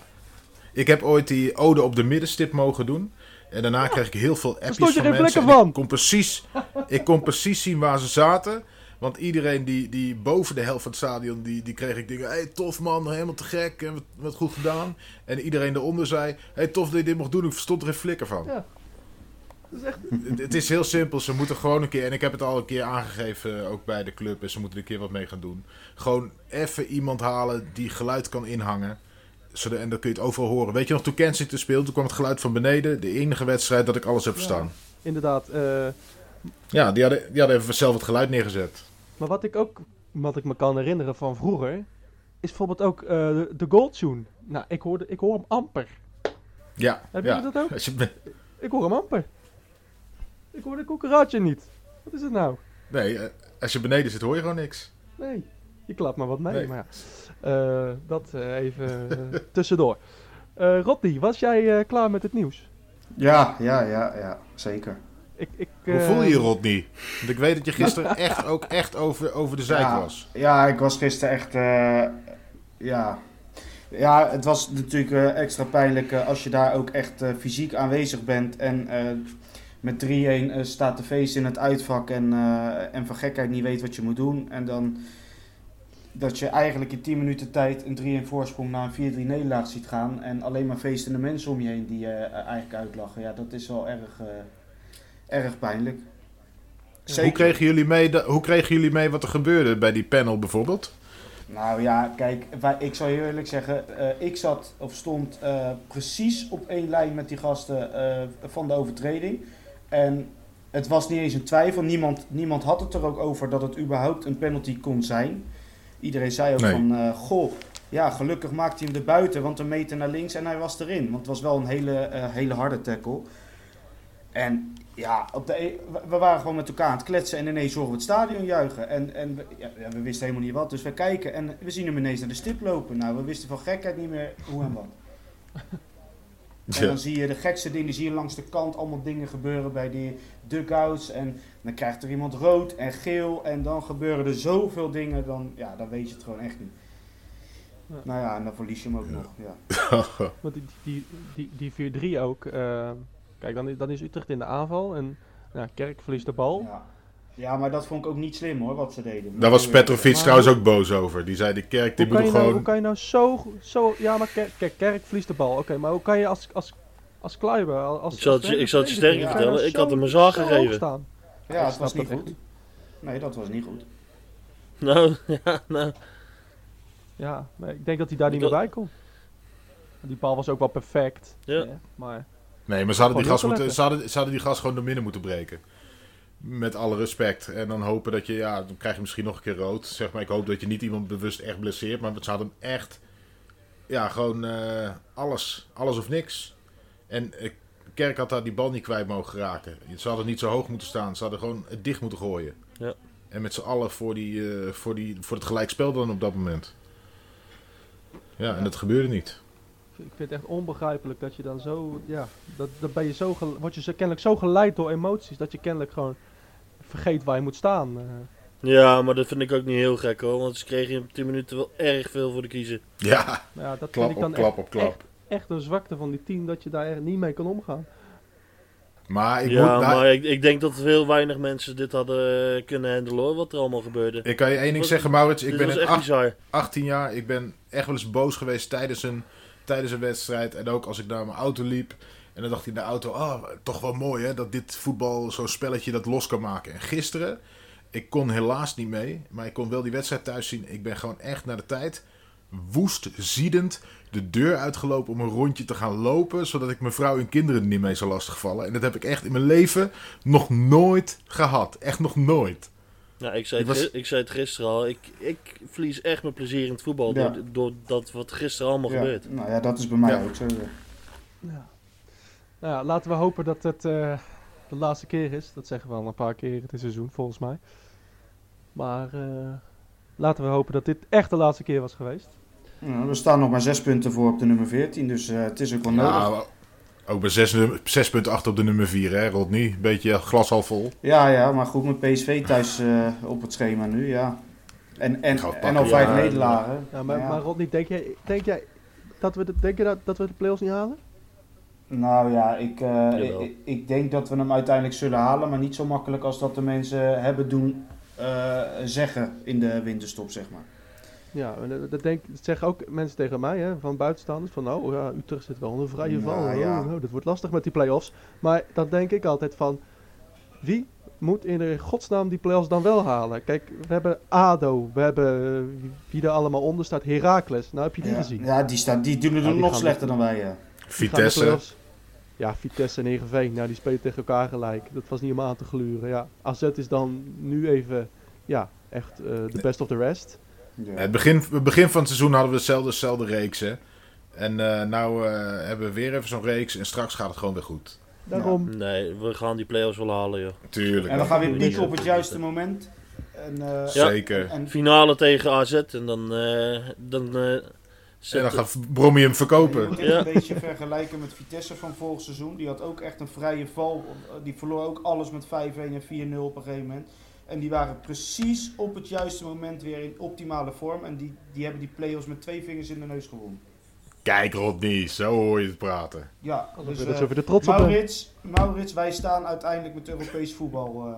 Ik heb ooit die ode op de middenstip mogen doen. En daarna kreeg ik heel veel appjes van mensen. van. Ik kon, precies, ik kon precies zien waar ze zaten. Want iedereen die, die boven de helft van het stadion, die, die kreeg ik dingen. hey, tof man, helemaal te gek, en wat, wat goed gedaan. En iedereen eronder zei, hey, tof dat je dit mocht doen, ik verstond er geen flikker van. Ja. Dat is echt... Het, het is heel simpel, ze moeten gewoon een keer, en ik heb het al een keer aangegeven, ook bij de club, en ze moeten er een keer wat mee gaan doen. Gewoon even iemand halen die geluid kan inhangen. En dan kun je het overal horen. Weet je nog, toen Kensington speelde, toen kwam het geluid van beneden. De enige wedstrijd dat ik alles heb verstaan. Inderdaad. eh, Ja, die, hadden, die hadden even zelf het geluid neergezet. maar wat ik ook, wat ik me kan herinneren van vroeger, is bijvoorbeeld ook eh, de, de Gold Tune. Nou, ik, hoorde, ik hoor hem amper. Ja, Heb ja. je dat ook? Je, Ik hoor hem amper. Ik hoor de koekeraatje niet. Wat is het nou? nee, eh, als je beneden zit hoor je gewoon niks. Nee, je klapt maar wat mee. Nee. Maar ja, Eh, dat eh, even eh, tussendoor. Eh Rodney, was jij eh, klaar met het nieuws? Ja, ja, ja, ja, zeker. ik, ik, Hoe voel je je, Rodney? Want ik weet dat je gisteren echt ook echt over, over de zijk ja, was. Ja, ik was gisteren echt. eh, ja. ja, het was natuurlijk extra pijnlijk als je daar ook echt eh, fysiek aanwezig bent. En eh, met 3-1 eh, staat de feest in het uitvak. En, eh, en van gekheid niet weet wat je moet doen. En dan dat je eigenlijk in 10 minuten tijd een 3-1 voorsprong naar een 4-3 nederlaag ziet gaan. En alleen maar feestende mensen om je heen die je eh, eigenlijk uitlachen. Ja, dat is wel erg, eh, erg pijnlijk. Hoe kregen, jullie mee, hoe kregen jullie mee wat er gebeurde bij die panel bijvoorbeeld? Nou ja, kijk, wij- ik zal je eerlijk zeggen, eh, ik zat of stond eh, precies op één lijn met die gasten eh, van de overtreding. En het was niet eens een twijfel, niemand, niemand had het er ook over dat het überhaupt een penalty kon zijn. Iedereen zei ook Nee. van, eh, goh, ja, gelukkig maakte hij hem er buiten, want een meter naar links en hij was erin. Want het was wel een hele, eh, hele harde tackle. En ja, op de, e- we- waren gewoon met elkaar aan het kletsen en ineens horen we het stadion juichen. En, en we, ja, we wisten helemaal niet wat, dus we kijken en we zien hem ineens naar de stip lopen. Nou, we wisten van gekheid niet meer hoe en wat. En dan zie je de gekste dingen, zie je langs de kant allemaal dingen gebeuren bij die dugouts. En dan krijgt er iemand rood en geel en dan gebeuren er zoveel dingen, dan, ja, dan weet je het gewoon echt niet. Ja. Nou ja, en dan verlies je hem ook nog. Ja. Want die, die, die, die 4-3 ook. eh, kijk, dan, is- dan is Utrecht in de aanval en ja, Kerk verliest de bal. Ja. Ja, maar dat vond ik ook niet slim hoor, wat ze deden. Daar was Petrovic Maar trouwens hoe- ook boos over. Die zei, de kerk die Hoe kan, moet je nou, hoe gewoon... kan je nou zo, zo ja, maar Kerk, kijk, Kerk verliest de bal. Oké, maar hoe kan je als, als, als Kluiber, als... Ik zal het als ik zal het je sterker vertellen, nou ik had hem een hoog gegeven. staan? Ja, snap was niet dat goed. echt Nee, dat was niet goed. Nou, ja, nou. Ja, maar ik denk dat hij daar niet meer bij kon. Die bal was ook wel perfect. Ja. maar Nee, maar ze hadden, die gas moeten, te ze, hadden, ze hadden die gas gewoon door midden moeten breken. Met alle respect. En dan hopen dat je, ja, dan krijg je misschien nog een keer rood. Zeg maar, ik hoop dat je niet iemand bewust echt blesseert. Maar ze hadden hem echt, ja, gewoon eh, alles. Alles of niks. En eh, Kerk had daar die bal niet kwijt mogen raken. Ze hadden niet zo hoog moeten staan. Ze hadden gewoon het dicht moeten gooien. Ja. En met z'n allen voor, die, eh, voor, die, voor het gelijkspel dan op dat moment. Ja, en dat gebeurde niet. ik vind het echt onbegrijpelijk dat je dan zo... Ja, dat, dat ben je zo, word je zo, kennelijk zo geleid door emoties dat je kennelijk gewoon vergeet waar je moet staan. eh. Ja, maar dat vind ik ook niet heel gek hoor. Want ze kregen in 10 minuten wel erg veel voor de kiezer. Ja, ja, dat klap vind ik dan op klap echt, op klap. Echt, echt een zwakte van die team dat je daar echt niet mee kan omgaan. Maar ik ja, moet... nou, maar ik, ik denk dat heel weinig mensen dit hadden eh, kunnen handelen hoor, wat er allemaal gebeurde. Ik kan je één ding was- zeggen, Maurits. Ik ben acht- bizar. 18 jaar. Ik ben echt wel eens boos geweest tijdens een, tijdens een wedstrijd. En ook als ik naar mijn auto liep. En dan dacht ik in de auto, oh, toch wel mooi hè, dat dit voetbal, zo'n spelletje, dat los kan maken. En gisteren, ik kon helaas niet mee, maar ik kon wel die wedstrijd thuis zien. Ik ben gewoon echt naar de tijd, woest, ziedend, de deur uitgelopen om een rondje te gaan lopen. Zodat ik mijn vrouw en kinderen er niet mee zou lastigvallen. En dat heb ik echt in mijn leven nog nooit gehad. Echt nog nooit. Ja, ik zei, Ik het, was- ik zei het gisteren al. Ik, ik verlies echt mijn plezier in het voetbal Ja. door, door dat wat gisteren allemaal Ja, gebeurt. nou ja, dat is bij mij Ja. ook zo. Ja. Nou ja, laten we hopen dat het eh, de laatste keer is. Dat zeggen we al een paar keer in het seizoen, volgens mij. Maar eh, laten we hopen dat dit echt de laatste keer was geweest. Ja, we staan nog maar zes punten voor op de nummer 14, dus eh, het is ook wel nodig. Ja, ook bij zes num- 6,8 op de nummer 4, hè, Rodney? Beetje glas half vol. Ja, ja, maar goed met PSV thuis eh, op het schema nu, ja. En, en, en al vijf ja. nederlagen. Ja, maar, Ja. maar Rodney, denk jij, denk jij dat we de, denk je dat, dat we de play-offs niet halen? Nou ja, ik, eh, ik, ik denk dat we hem uiteindelijk zullen halen, maar niet zo makkelijk als dat de mensen hebben doen eh, zeggen in de winterstop, zeg maar. Ja, en dat, denk, dat zeggen ook mensen tegen mij, hè, van buitenstaanders. Van, oh ja, Utrecht zit wel in een vrije Nou, val. Oh, ja. oh, dat wordt lastig met die play-offs. Maar dan denk ik altijd van, wie moet in de godsnaam die play-offs dan wel halen? Kijk, we hebben ADO, we hebben eh, wie- er allemaal onder staat, Heracles. Nou heb je die ja. gezien. Ja, die, staat, die doen het Ja, die nog slechter dan wij, ja. Vitesse. Ja, Vitesse en Heerenveen, nou die spelen tegen elkaar gelijk. Dat was niet om aan te gluren. Ja, AZ is dan nu even, ja, echt eh, de best of the rest. Ja. Het begin, het begin van het seizoen hadden we hetzelfde, dezelfde reeks, hè. En eh nou eh, hebben we weer even zo'n reeks en straks gaat het gewoon weer goed. Daarom, Nee, we gaan die play-offs wel halen joh. Tuurlijk. En we gaan weer pieken op het juiste moment. En, eh, Zeker. en, Finale tegen AZ en dan, eh, dan eh, En dan gaat Brommy hem Je verkopen. moet het Ja. een beetje vergelijken met Vitesse van vorig seizoen. Die had ook echt een vrije val. Die verloor ook alles met 5-1 en 4-0 op een gegeven moment. En die waren precies op het juiste moment weer in optimale vorm. En die, die hebben die play-offs met twee vingers in de neus gewonnen. Kijk Rodney, zo hoor je het praten. Ja, Dus, dat is over de trots op bent. Maurits, Maurits, wij staan uiteindelijk met Europees voetbal eh,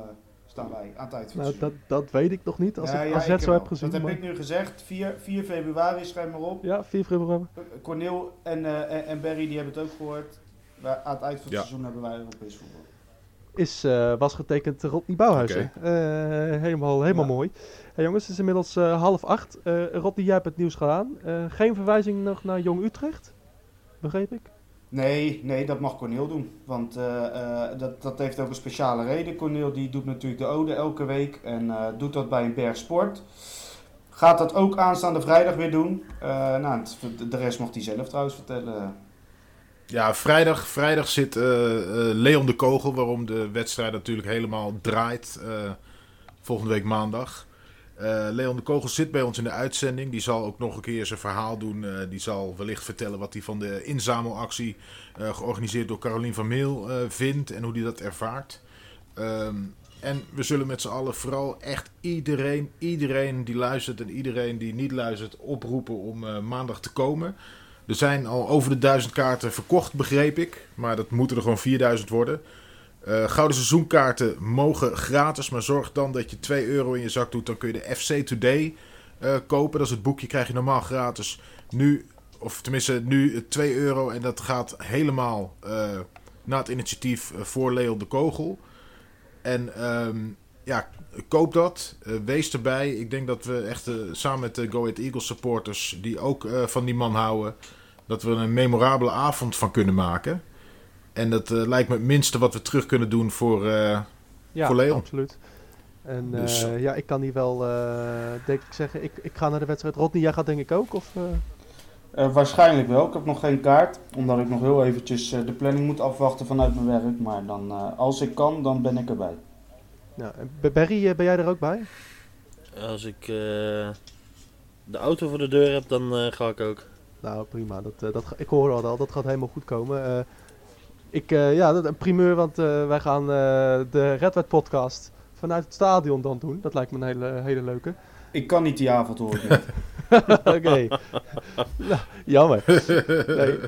staan wij aan het Nou, dat, dat weet ik nog niet. Als Ja, ik ja, AZ ik zo heb gezien. Dat heb ik nu gezegd. 4, 4 februari, schrijf maar op. Ja, 4 februari. Cornel en, eh, en, en Barry die hebben het ook gehoord. Wij- aan het eind van het Ja. seizoen hebben wij Europees voetbal. Is, eh, was getekend Rodney Bouwhuizen. Eh, helemaal helemaal Ja. mooi. Hey, jongens, het is inmiddels eh, half acht. Eh Rodney, jij hebt het nieuws gedaan. Eh, geen verwijzing nog naar Jong Utrecht? Begreep ik? Nee, nee, dat mag Cornel doen. Want eh, eh, dat, dat heeft ook een speciale reden. Cornel die doet natuurlijk de ode elke week en eh, doet dat bij een berg sport. Gaat dat ook aanstaande vrijdag weer doen. Nou, de rest mocht hij zelf trouwens vertellen. Ja, vrijdag, vrijdag zit Leon de Kogel, waarom de wedstrijd natuurlijk helemaal draait. volgende week maandag. Eh, Leon de Kogel zit bij ons in de uitzending. Die zal ook nog een keer zijn verhaal doen. Eh, die zal wellicht vertellen wat hij van de inzamelactie, eh, georganiseerd door Carolien van Meel, vindt en hoe hij dat ervaart. Ehm, en we zullen met z'n allen vooral echt iedereen, iedereen die luistert en iedereen die niet luistert, oproepen om maandag te komen. Er zijn al over de duizend kaarten verkocht, begreep ik. Maar dat moeten er gewoon 4000 worden. Eh, gouden seizoenkaarten mogen gratis, maar zorg dan dat je 2 euro in je zak doet. Dan kun je de FC Today eh, kopen. Dat is het boekje, krijg je normaal gratis. Nu, of tenminste nu eh, 2 euro. En dat gaat helemaal eh, naar het initiatief voor Leon de Kogel. En ehm, ja, koop dat. Wees erbij. Ik denk dat we echt samen met de Go Ahead Eagles supporters, die ook van die man houden, dat we een memorabele avond van kunnen maken. En dat eh, lijkt me het minste wat we terug kunnen doen voor. eh, Ja, Voor Leon. absoluut. En Dus- eh, ja, ik kan hier wel, eh, denk ik zeggen, ik, ik ga naar de wedstrijd. Rodney, jij gaat denk ik ook? Of, eh? Eh, waarschijnlijk wel. Ik heb nog geen kaart. Omdat ik nog heel eventjes eh, de planning moet afwachten vanuit mijn werk. Maar dan, eh, als ik kan, dan ben ik erbij. Ja, en B- Barry, eh, ben jij er ook bij? Als ik eh, de auto voor de deur heb, dan eh, ga ik ook. Nou, prima. Dat, eh, dat, ik hoor al, dat gaat helemaal goed komen. Ik, eh, ja, dat, een primeur, want eh, wij gaan eh, de Red Wet podcast vanuit het stadion dan doen. Dat lijkt me een hele, hele leuke. Ik kan niet die avond hoor. niet. Oké. nou, jammer. Nee.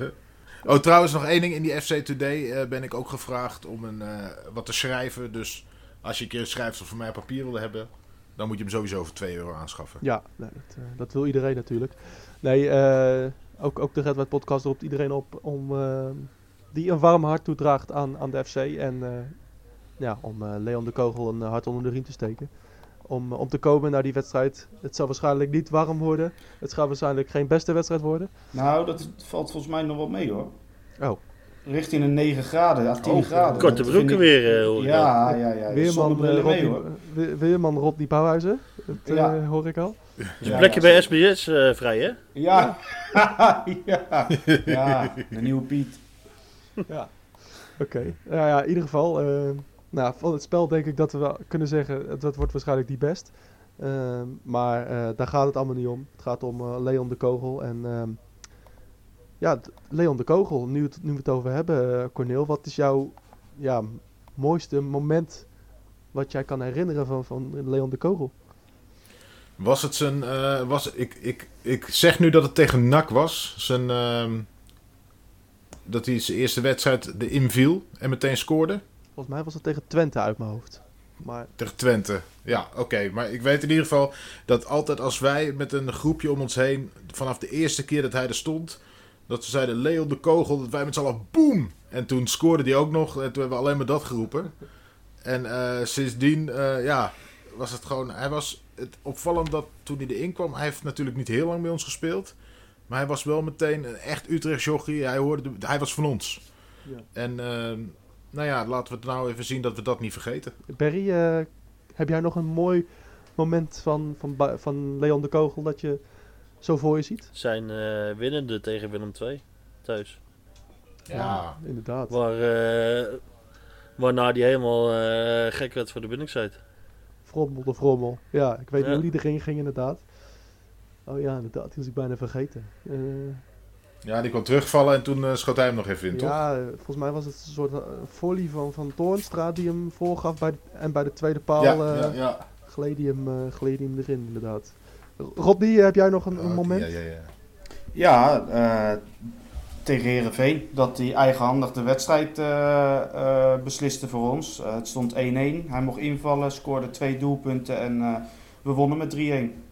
Oh, trouwens, nog één ding. In die FC Today eh, ben ik ook gevraagd om een, eh, wat te schrijven. Dus als je een keer schrijfsel voor mij papier wil hebben, dan moet je hem sowieso voor 2 euro aanschaffen. Ja, nee, dat, dat wil iedereen natuurlijk. Nee, eh, ook, ook de Red podcast roept iedereen op om, eh, die een warm hart toedraagt aan, aan de FC. En eh, ja, om eh, Leon de Kogel een hart onder de riem te steken. Om, om te komen naar die wedstrijd. Het zal waarschijnlijk niet warm worden. Het gaat waarschijnlijk geen beste wedstrijd worden. nou, dat valt volgens mij nog wel mee hoor. Oh. Richting een 9 graden, à 10 Oh, graden. Korte Dat broeken ik- weer, eh, hoor ik al. Ja, ja, ja. Weerman, eh, mee Rodney, hoor. We- Weerman Rodney Bouwhuizen. Dat eh, Ja. hoor ik al. Ja, een plekje ja, bij. SBS eh, vrij, hè? Ja. ja. ja, de nieuwe Piet. Ja. Oké. Nou ja, in ieder geval. eh, nou, van het spel denk ik dat we wel kunnen zeggen. Dat wordt waarschijnlijk die best. Ehm, maar eh, daar gaat het allemaal niet om. Het gaat om eh, Leon de Kogel. En ehm, ja, Leon de Kogel. Nu, het, nu we het over hebben, Corneel. Wat is jouw ja, mooiste moment wat jij kan herinneren van, van Leon de Kogel? Was het zijn. eh, was, ik, ik, ik zeg nu dat het tegen NAC was. Zijn, ehm, dat hij zijn eerste wedstrijd erin viel en meteen scoorde. Volgens mij was het tegen Twente uit mijn hoofd. Maar Tegen Twente. Ja, oké. Maar ik weet in ieder geval dat altijd als wij met een groepje om ons heen, vanaf de eerste keer dat hij er stond, dat ze zeiden Leon de Kogel, dat wij met z'n allen boem! En toen scoorde hij ook nog en toen hebben we alleen maar dat geroepen. En eh, sindsdien, eh, ja, was het gewoon, hij was het opvallend dat toen hij erin kwam, hij heeft natuurlijk niet heel lang bij ons gespeeld, maar hij was wel meteen een echt Utrecht jochie. Hij, hoorde, de- hij was van ons. Ja. En ehm, nou ja, laten we het nou even zien dat we dat niet vergeten. Barry, eh, heb jij nog een mooi moment van, van, van Leon de Kogel dat je zo voor je ziet? Zijn eh, winnende tegen Willem II thuis. Ja. Inderdaad. Waar, eh, waarna die helemaal eh, gek werd voor de binningsite. Frommel de Frommel. Ja, ik weet Ja. niet hoe die erin ging inderdaad. Oh ja, inderdaad. Die was ik bijna vergeten. Eh, Ja, die kwam terugvallen en toen eh, schoot hij hem nog even in, toch? ja, eh, volgens mij was het een soort eh, volley van, van Toornstra die hem voorgaf. Bij de- en bij de tweede paal ja, eh, ja, ja. gleed, hij hem, eh, gleed hij hem erin, inderdaad. Rodney, heb jij nog een, een Oh, moment? Ja, ja, ja. Ja, eh, tegen Herenveen dat hij eigenhandig de wedstrijd eh, eh, besliste voor ons. Eh, het stond 1-1. Hij mocht invallen, scoorde twee doelpunten en eh, we wonnen met 3-1.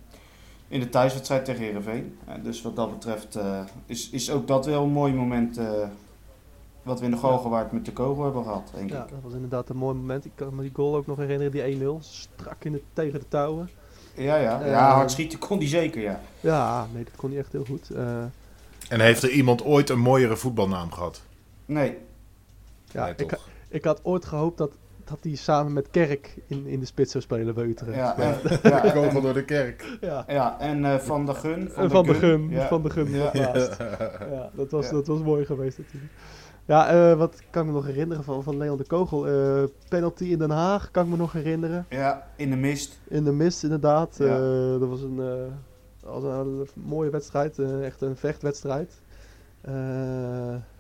In de thuiswedstrijd tegen Herenveen. dus wat dat betreft eh, is, is ook dat wel een mooi moment eh, wat we in de Galgenwaard met de kogel hebben gehad, denk Ja, ik. dat was inderdaad een mooi moment. Ik kan me die goal ook nog herinneren, die 1-0. Strak in de, tegen de touwen. Ja, ja. Eh, ja hard schieten kon hij zeker, ja. Ja, nee, dat kon hij echt heel goed. Eh, En heeft er iemand ooit een mooiere voetbalnaam gehad? Nee, ja, Nee, ik, toch? ik had ooit gehoopt dat, dat hij samen met Kerk in, in de spits zou spelen bij Utrecht. ja, en, ja, Kogel door de kerk. ja. ja, en eh, Van der Gun. Van, van de Gun, ja. van de Gun Ja. Ja, dat was, Ja. dat was mooi geweest natuurlijk. Ja, eh, wat kan ik me nog herinneren van, van Leon de Kogel? Eh, penalty in Den Haag, kan ik me nog herinneren. Ja, in de mist. In de mist, inderdaad. Ja. Eh, dat was een, eh, was een mooie wedstrijd, echt een vechtwedstrijd.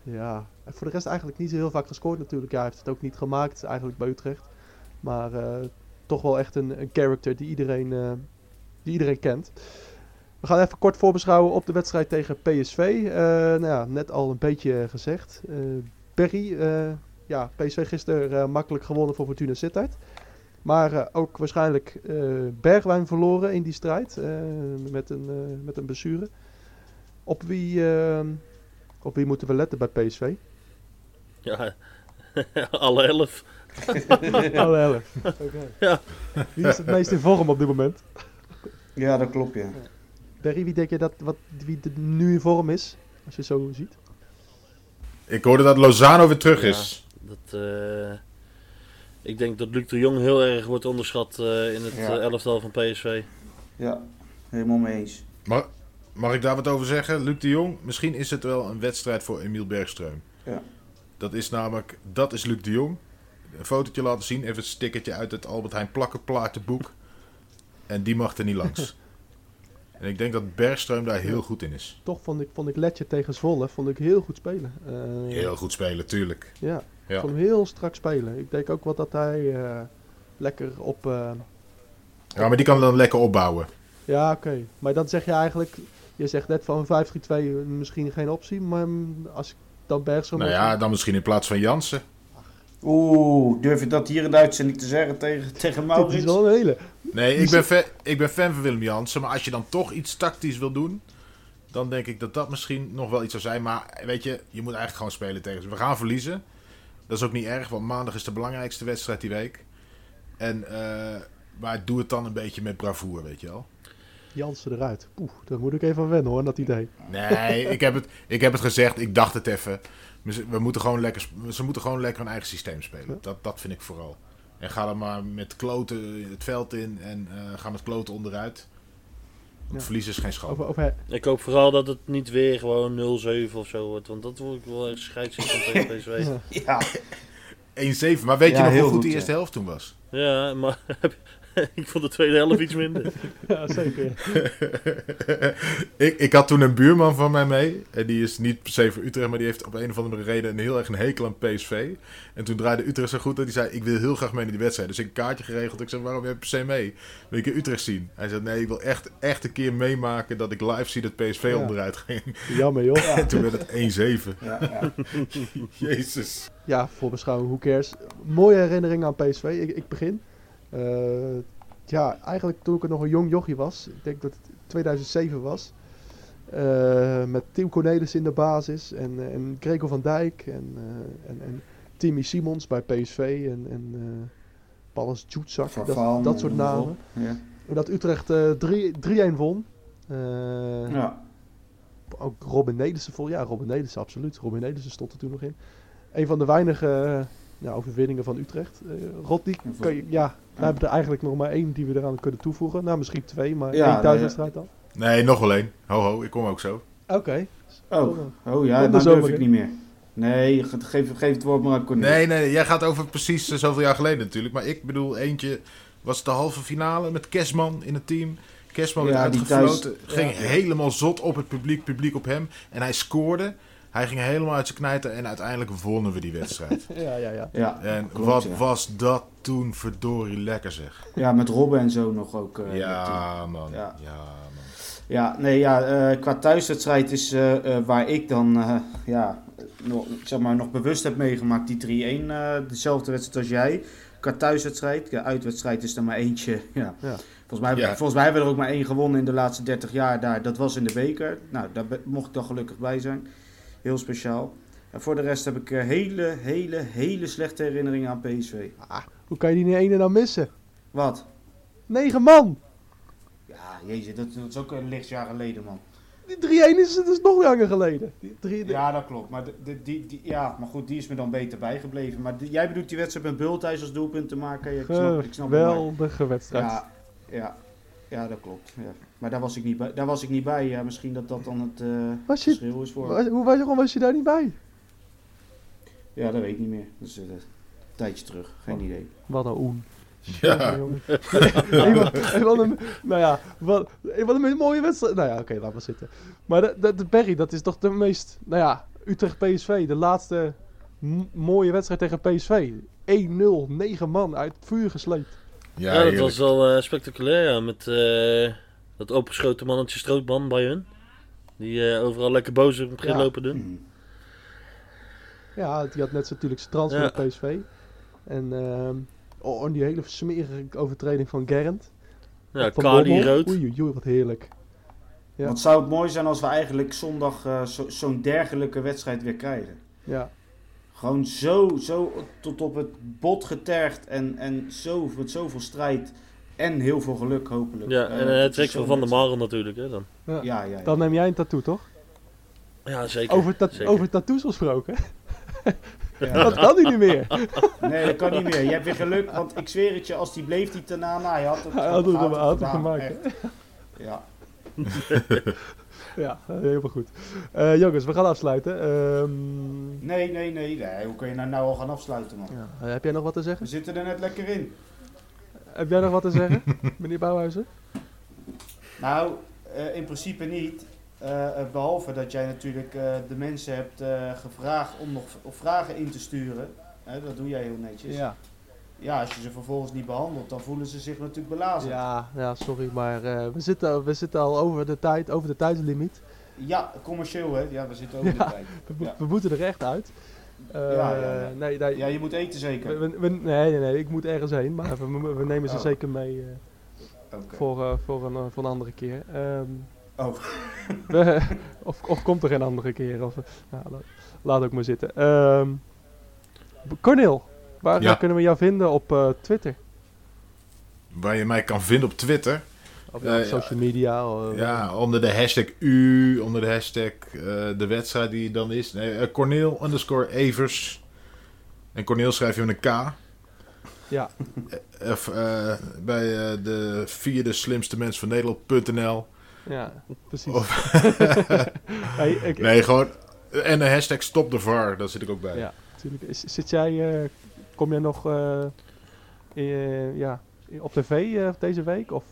Ja, voor de rest eigenlijk niet zo heel vaak gescoord natuurlijk. Hij heeft het ook niet gemaakt eigenlijk bij Utrecht. Maar eh, toch wel echt een, een character die iedereen, eh, die iedereen kent. We gaan even kort voorbeschouwen op de wedstrijd tegen PSV. Eh, nou ja, net al een beetje gezegd. Berry, ja, PSV gisteren makkelijk gewonnen voor Fortuna Sittard. Maar ook waarschijnlijk eh, Bergwijn verloren in die strijd. met, een, met een blessure. Op wie, op wie moeten we letten bij PSV? Ja, alle elf. Alle elf. Oké. Ja. Wie is het meest in vorm op dit moment? Ja, dat klopt, ja. Berry, wie denk je dat wat, wie er nu in vorm is? Als je zo ziet. Ik hoorde dat Lozano weer terug Ja. is. Dat, eh, ik denk dat Luc de Jong heel erg wordt onderschat eh, in het Ja. eh, elftal van PSV. Ja, helemaal mee eens. Mag, mag ik daar wat over zeggen? Luc de Jong, misschien is het wel een wedstrijd voor Emiel Bergström. Ja. Dat is namelijk, dat is Luc de Jong. Een fotootje laten zien, even een stickertje uit het Albert Heijn plakken platenboek. En die mag er niet langs. en ik denk dat Bergström daar heel goed in is. Toch vond ik, vond ik Letje tegen Zwolle vond ik heel goed spelen. Eh, Heel goed spelen, tuurlijk. Ja, ik Ja. vond hem heel strak spelen. Ik denk ook wel dat hij eh, lekker op... eh, Ja, maar die kan dan lekker opbouwen. Ja, oké. Maar dan zeg je eigenlijk... Je zegt net van 5-3-2 misschien geen optie. Maar als ik dan Bergström... Nou ja, dan misschien in plaats van Jansen. Oeh, durf je dat hier in de uitzending te zeggen tegen, tegen Dit is Maurits? wel een hele... Nee, ik ben, fa- ik ben fan van Willem Jansen. Maar als je dan toch iets tactisch wil doen... dan denk ik dat dat misschien nog wel iets zou zijn. Maar weet je, je moet eigenlijk gewoon spelen tegen ze. We gaan verliezen. Dat is ook niet erg, want maandag is de belangrijkste wedstrijd die week. En, eh, maar doe het dan een beetje met bravoure, weet je wel. Jansen eruit. Oeh, daar moet ik even aan wennen hoor, dat idee. Nee, ik heb, het, ik heb het gezegd. Ik dacht het even. We moeten gewoon lekker, ze moeten gewoon lekker een eigen systeem spelen. Dat, dat vind ik vooral. En ga dan maar met kloten het veld in en eh, ga met kloten onderuit. Want Ja. verliezen is geen schande. Over, Ik hoop vooral dat het niet weer gewoon 0-7 of zo wordt. Want dat word ik wel echt scheidsrechter tegen PSV. ja. Ja, 1-7. Maar weet je nog hoe goed goed, die ja. eerste helft toen was? Ja, maar ik vond de tweede helft iets minder. ja, zeker. ik, ik had toen een buurman van mij mee. En die is niet per se voor Utrecht, maar die heeft op een of andere reden een heel erg een hekel aan PSV. En toen draaide Utrecht zo goed dat hij zei: Ik wil heel graag mee naar die wedstrijd. Dus ik heb een kaartje geregeld. Ik zei: Waarom heb je per se mee? Wil je Utrecht zien? Hij zei: Nee, ik wil echt, echt een keer meemaken dat ik live zie dat PSV Ja. onderuit ging. Jammer joh. En toen werd het 1-7. ja, ja. Jezus. Ja, voorbeschouwen, who cares. Mooie herinneringen aan PSV. Ik, ik begin. Eh, ja, eigenlijk toen ik nog een jong jochie was. Ik denk dat het 2007 was. Eh, met Tim Cornelis in de basis. En, eh, en Gregor van Dijk. En, en, en Timmy Simons bij PSV. En, en eh Pallas Jutsak. Dat, dat soort namen. Ja. En dat Utrecht eh, drie- 3-1 won. Ja. ook Robin Nelissen vol. Ja, Robin Nelissen, absoluut. Robin Nelissen stond er toen nog in. Een van de weinige ja, overwinningen van Utrecht. Eh Rodney, kan je, ja, we hebben er eigenlijk nog maar één die we eraan kunnen toevoegen. Nou, misschien twee, maar Ja, één nee, thuiswedstrijd dan. Nee, nog wel één. Ho, ho, ik kom ook zo. Oké. Oh, oh ja, dat zo durf ik niet meer. Nee, ge- geef, geef het woord maar aan Cornelis. Nee, nee, jij gaat over precies eh, zoveel jaar geleden natuurlijk. Maar ik bedoel, eentje was de halve finale met Kesman in het team. Kerstman werd Ja, die uitgefloten. thuis- ging ja. helemaal zot op het publiek, publiek op hem. En hij scoorde. Hij ging helemaal uit zijn knijten en uiteindelijk wonnen we die wedstrijd. Ja, ja, ja. Ja, en klopt, wat ja. was dat toen verdorie lekker zeg. ja, met Robben en zo nog ook. eh, ja, man. Ja. Ja, man. Ja, nee, ja, eh, qua thuiswedstrijd is eh, waar ik dan eh, ja, nog, zeg maar, nog bewust heb meegemaakt, die 3-1, eh, dezelfde wedstrijd als jij. Qua thuiswedstrijd, ja, uitwedstrijd is er maar eentje. Ja. Ja. Volgens, mij, Ja. volgens mij hebben we er ook maar één gewonnen in de laatste 30 jaar daar. Dat was in de beker. Nou, daar mocht ik dan gelukkig bij zijn. Heel speciaal. En voor de rest heb ik eh, hele, hele, hele slechte herinneringen aan PSV. Hoe kan je die ene dan missen? Wat? Negen man! Ja, jezus, dat, dat is ook een lichtjaar geleden, man. Die 3-1 is, dat is nog langer geleden. Die drie, Ja, dat klopt. Maar, de, de- die, die, ja, maar goed, die is me dan beter bijgebleven. Maar jij bedoelt die wedstrijd met Bulthuis als doelpunt te maken? Ik snap, ik snap het. Geweldige wedstrijd. Ja, ja, ja, dat klopt. Ja. Maar daar was ik niet bij. Daar was ik niet bij. Ja, misschien dat dat dan het eh, Was je- verschil is voor. Hoe, waarom was je daar niet bij? Ja, dat weet ik niet meer. Dat is eh, een tijdje terug. Geen idee. Wat een oen. Ja. Jongen. Wat- een, nou ja, wat, wat een mooie wedstrijd. Nou ja, oké, laat maar zitten. Maar de, de, de Berry, dat is toch de meest, nou ja, Utrecht PSV, de laatste mooie wedstrijd tegen PSV. 1-0, 9 man uit het vuur gesleept. Ja, Ja, dat was wel eh, spectaculair, ja. Met eh, dat opengeschoten mannetje Strootman bij hun. Die eh, overal lekker boos op Ja. lopen doen. Hmm. Ja, die had net natuurlijk zijn transfer Ja. naar PSV. En, ehm, oh, en die hele smerige overtreding van Gerrand. Ja, Bommel. rood. Oei, oei, oei, wat heerlijk. Ja. Wat zou het mooi zijn als we eigenlijk zondag eh, zo- zo'n dergelijke wedstrijd weer krijgen. Ja, Gewoon zo, zo tot op het bot getergd en, en zo, met zoveel strijd en heel veel geluk hopelijk. Ja, Eh, en het het is trek van Van der. Marel natuurlijk, hè, dan. ja. Ja, ja, ja. Dan neem jij een tattoo, toch? Ja, zeker. Over, ta- zeker. over tattoos gesproken. Ja. Dat kan hij niet meer. Nee, dat kan niet meer. Je hebt weer geluk, want ik zweer het je, als die bleef die daarna, nou, hij had het, Hij had het, had het gemaakt. echt. Ja. Ja, helemaal goed. Eh, jongens, we gaan afsluiten. Ehm, Nee, nee, nee, nee. Hoe kun je nou, nou al gaan afsluiten, man? ja, eh, heb jij nog wat te zeggen? We zitten er net lekker in. Heb jij nog wat te zeggen, meneer Bouwhuizen? Nou, eh, in principe niet. Eh, eh, behalve dat jij natuurlijk de mensen hebt gevraagd om nog vragen in te sturen. Dat doe jij heel netjes. Ja. Ja, als je ze vervolgens niet behandelt, dan voelen ze zich natuurlijk belazerd. Ja, Ja, ja, sorry, maar eh, we, zitten, we zitten al over de tijd, over de tijdslimiet. commercieel hè. Ja, we zitten over Ja. de tijd. We, Ja. we moeten er echt uit. Eh, Ja, ja, ja. Nee, nee, Ja, je moet eten zeker. we- we- nee, nee, nee, ik moet ergens heen, maar we, nemen ze Oh. zeker mee eh, voor, voor, een, voor een andere keer. Ehm, Oh. of, of komt er geen andere keer? Of, nou, laat, laat ook maar zitten. Ehm Cornel, waar Ja. kunnen we jou vinden op eh, Twitter? Waar je mij kan vinden op Twitter. Of Eh, op social media? eh, Ja, onder de hashtag U, onder de hashtag de wedstrijd die dan is. Nee, Corneel underscore Evers. En Corneel schrijf je met een K. Ja. Of, bij de vierde slimste mens van Nederland.nl. Ja, precies. Of- Hey, ik- Nee, gewoon. En de hashtag stop de VAR, daar zit ik ook bij. Ja, natuurlijk. Zit jij, kom jij nog eh, eh, ja, op tv eh, deze week? Of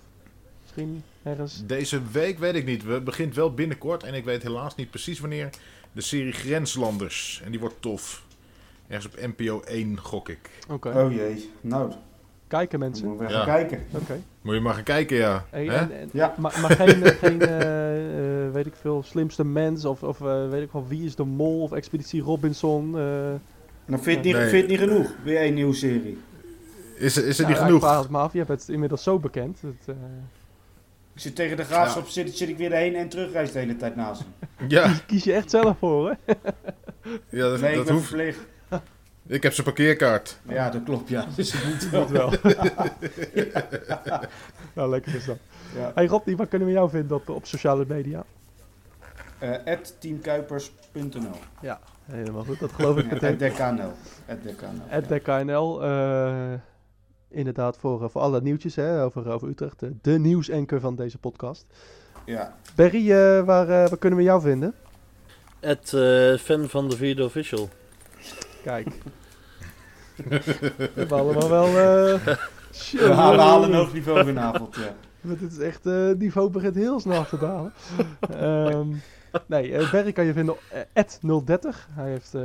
misschien ergens? Deze week weet ik niet. Het begint wel binnenkort en ik weet helaas niet precies wanneer. De serie Grenslanders. En die wordt tof. Ergens op NPO 1 gok ik. Oké. Oh jee. Nou, Kijken mensen. moeten we Ja. gaan kijken. Oké. Moet je maar gaan kijken, ja. Hey, Hè? en, en- Ja. Maar, maar geen, geen weet ik veel, slimste mens of, of eh, weet ik wel, wie is de mol of Expeditie Robinson. Eh Nou, vind je het niet, Nee. vind je het niet genoeg? Weer een nieuwe serie. Is, is er nou, niet ja, genoeg? Ik vraag het je bent inmiddels zo bekend. Dat, eh, Ik zit tegen de graafschap, zit, zit ik weer de heen en terugreis de hele tijd naast hem. Ja, kies je echt zelf voor, hè? ja dat, Nee, ik dat ben hoeft. verplicht. Ik heb zijn parkeerkaart. Ja, dat klopt, ja. Dus het moet wel. Moet wel. nou, lekker is dat. Ja. Hey Rob, waar kunnen we jou vinden op, op sociale media? Eh, at teamkuipers.nl Ja, helemaal goed. Dat geloof ik meteen. DKNL. At DKNL. At de KNL. eh, inderdaad, voor, eh, voor alle nieuwtjes hè, over, over Utrecht. eh, De nieuwsanker van deze podcast. Ja. Berry, waar, waar kunnen we jou vinden? Het eh, fan van de vierde official. Kijk. we hebben allemaal wel... eh, We halen, we halen een hoog niveau vanavond, ja. Want dit is echt, eh niveau begint heel snel te dalen. Ehm, nee, eh Barry kan je vinden op 030. Hij heeft eh,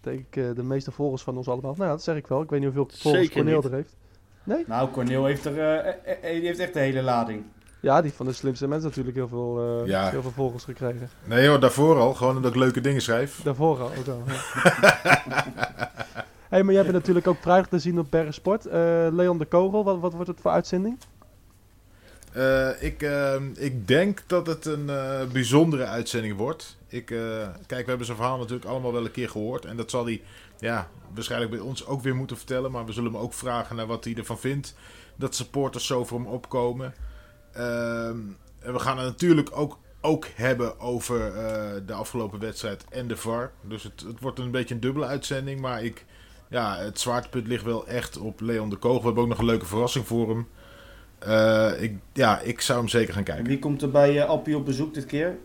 denk ik eh, de meeste volgers van ons allemaal. Nou, dat zeg ik wel. Ik weet niet hoeveel volgers Corneel er heeft. Nou, Corneel heeft, er, eh, eh, eh, die heeft echt de hele lading. Ja, die van de slimste mensen natuurlijk heel veel, eh, Ja. heel veel volgers gekregen. Nee hoor, daarvoor al. Gewoon omdat ik leuke dingen schrijf. Daarvoor al ook al. ja. hey, maar jij bent natuurlijk ook vrijdag te zien op Bergen Sport. Eh, Leon de Kogel, wat, wat wordt het voor uitzending? Eh, ik, eh, ik denk dat het een eh, bijzondere uitzending wordt. Ik, kijk, we hebben zijn verhaal natuurlijk allemaal wel een keer gehoord. En dat zal hij ja, waarschijnlijk bij ons ook weer moeten vertellen. Maar we zullen hem ook vragen naar wat hij ervan vindt. Dat supporters zo voor hem opkomen. Ehm, en we gaan het natuurlijk ook, ook hebben over de afgelopen wedstrijd en de VAR. Dus het, het wordt een beetje een dubbele uitzending. Maar ik, ja, het zwaartepunt ligt wel echt op Leon de Kogel. We hebben ook nog een leuke verrassing voor hem. Eh, ik, ja, ik zou hem zeker gaan En kijken. wie komt er bij eh, Appie op bezoek dit keer?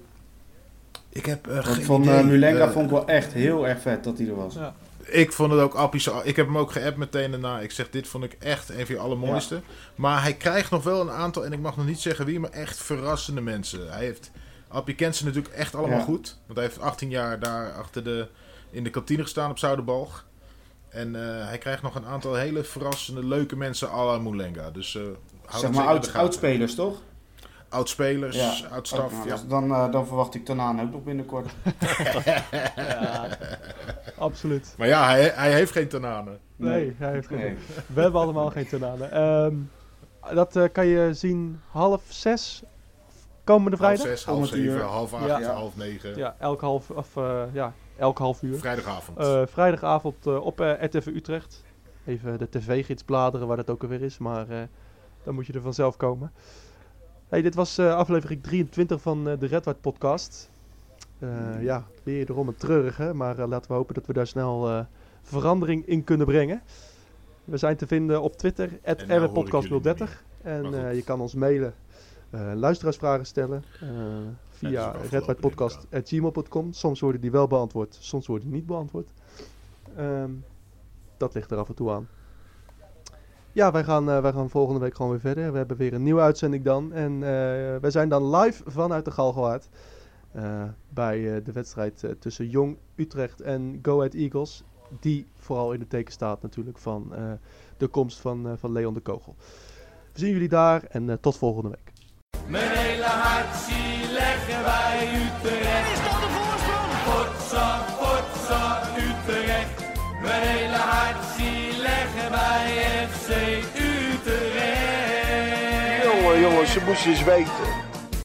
Ik heb eh, geen van idee. Mulenga vond ik wel echt heel erg vet dat hij er was. Ja. Ik vond het ook appies. Ik heb hem ook geappt meteen daarna. Ik zeg, dit vond ik echt een van je allermooiste. Maar hij krijgt nog wel een aantal, en ik mag nog niet zeggen wie, maar echt verrassende mensen. Hij heeft, Appie kent ze natuurlijk echt allemaal Ja. goed. Want hij heeft 18 jaar daar achter de, in de kantine gestaan op Zoudenbalg. En eh, hij krijgt nog een aantal hele verrassende, leuke mensen à la Moulenga. Dus eh hou zeg maar oud, oudspelers, toch? Oudspelers, Ja. oudstaf. Nou, ja. dus dan, eh, dan verwacht ik Tanaan ook nog binnenkort. Absoluut. Maar ja, hij, hij heeft geen tananen. Nee, hij heeft geen. Nee. We hebben allemaal geen tenanen. Ehm, dat eh, kan je zien half zes komende Half vrijdag. zes, half Om het zeven, half acht, Ja. half negen. Ja, elk half, of, eh, ja, elk half uur. Vrijdagavond. Eh, vrijdagavond eh, op eh, RTV Utrecht. Even de tv-gids bladeren waar dat ook alweer is, maar dan moet je er vanzelf komen. Hey, dit was aflevering 23 van de Red White podcast. Eh, ja, weer erom een treurige, maar laten we hopen dat we daar snel verandering in kunnen brengen. We zijn te vinden op Twitter, En nou hoor ik jullie @rwpodcast030. niet En eh, goed. je kan ons mailen, luisteraarsvragen stellen via redwhitepodcast.gmail.com. Soms worden die wel beantwoord, soms worden die niet beantwoord. Ehm, dat ligt er af en toe aan. Ja, wij gaan, eh, wij gaan volgende week gewoon weer verder. We hebben weer een nieuwe uitzending dan. En eh, wij zijn dan live vanuit de Galgenwaard. eh bij de wedstrijd tussen Jong Utrecht en Go Ahead Eagles. Die vooral in het teken staat natuurlijk van de komst van, van Leon de Kogel. We zien jullie daar en tot volgende week. Mijn hele hart zie leggen wij Utrecht. Is dat de voorsprong? Potsa, potsa, Utrecht. Mijn hele hart zie leggen wij FC Utrecht. Jongen, jongens, ze moesten eens weten.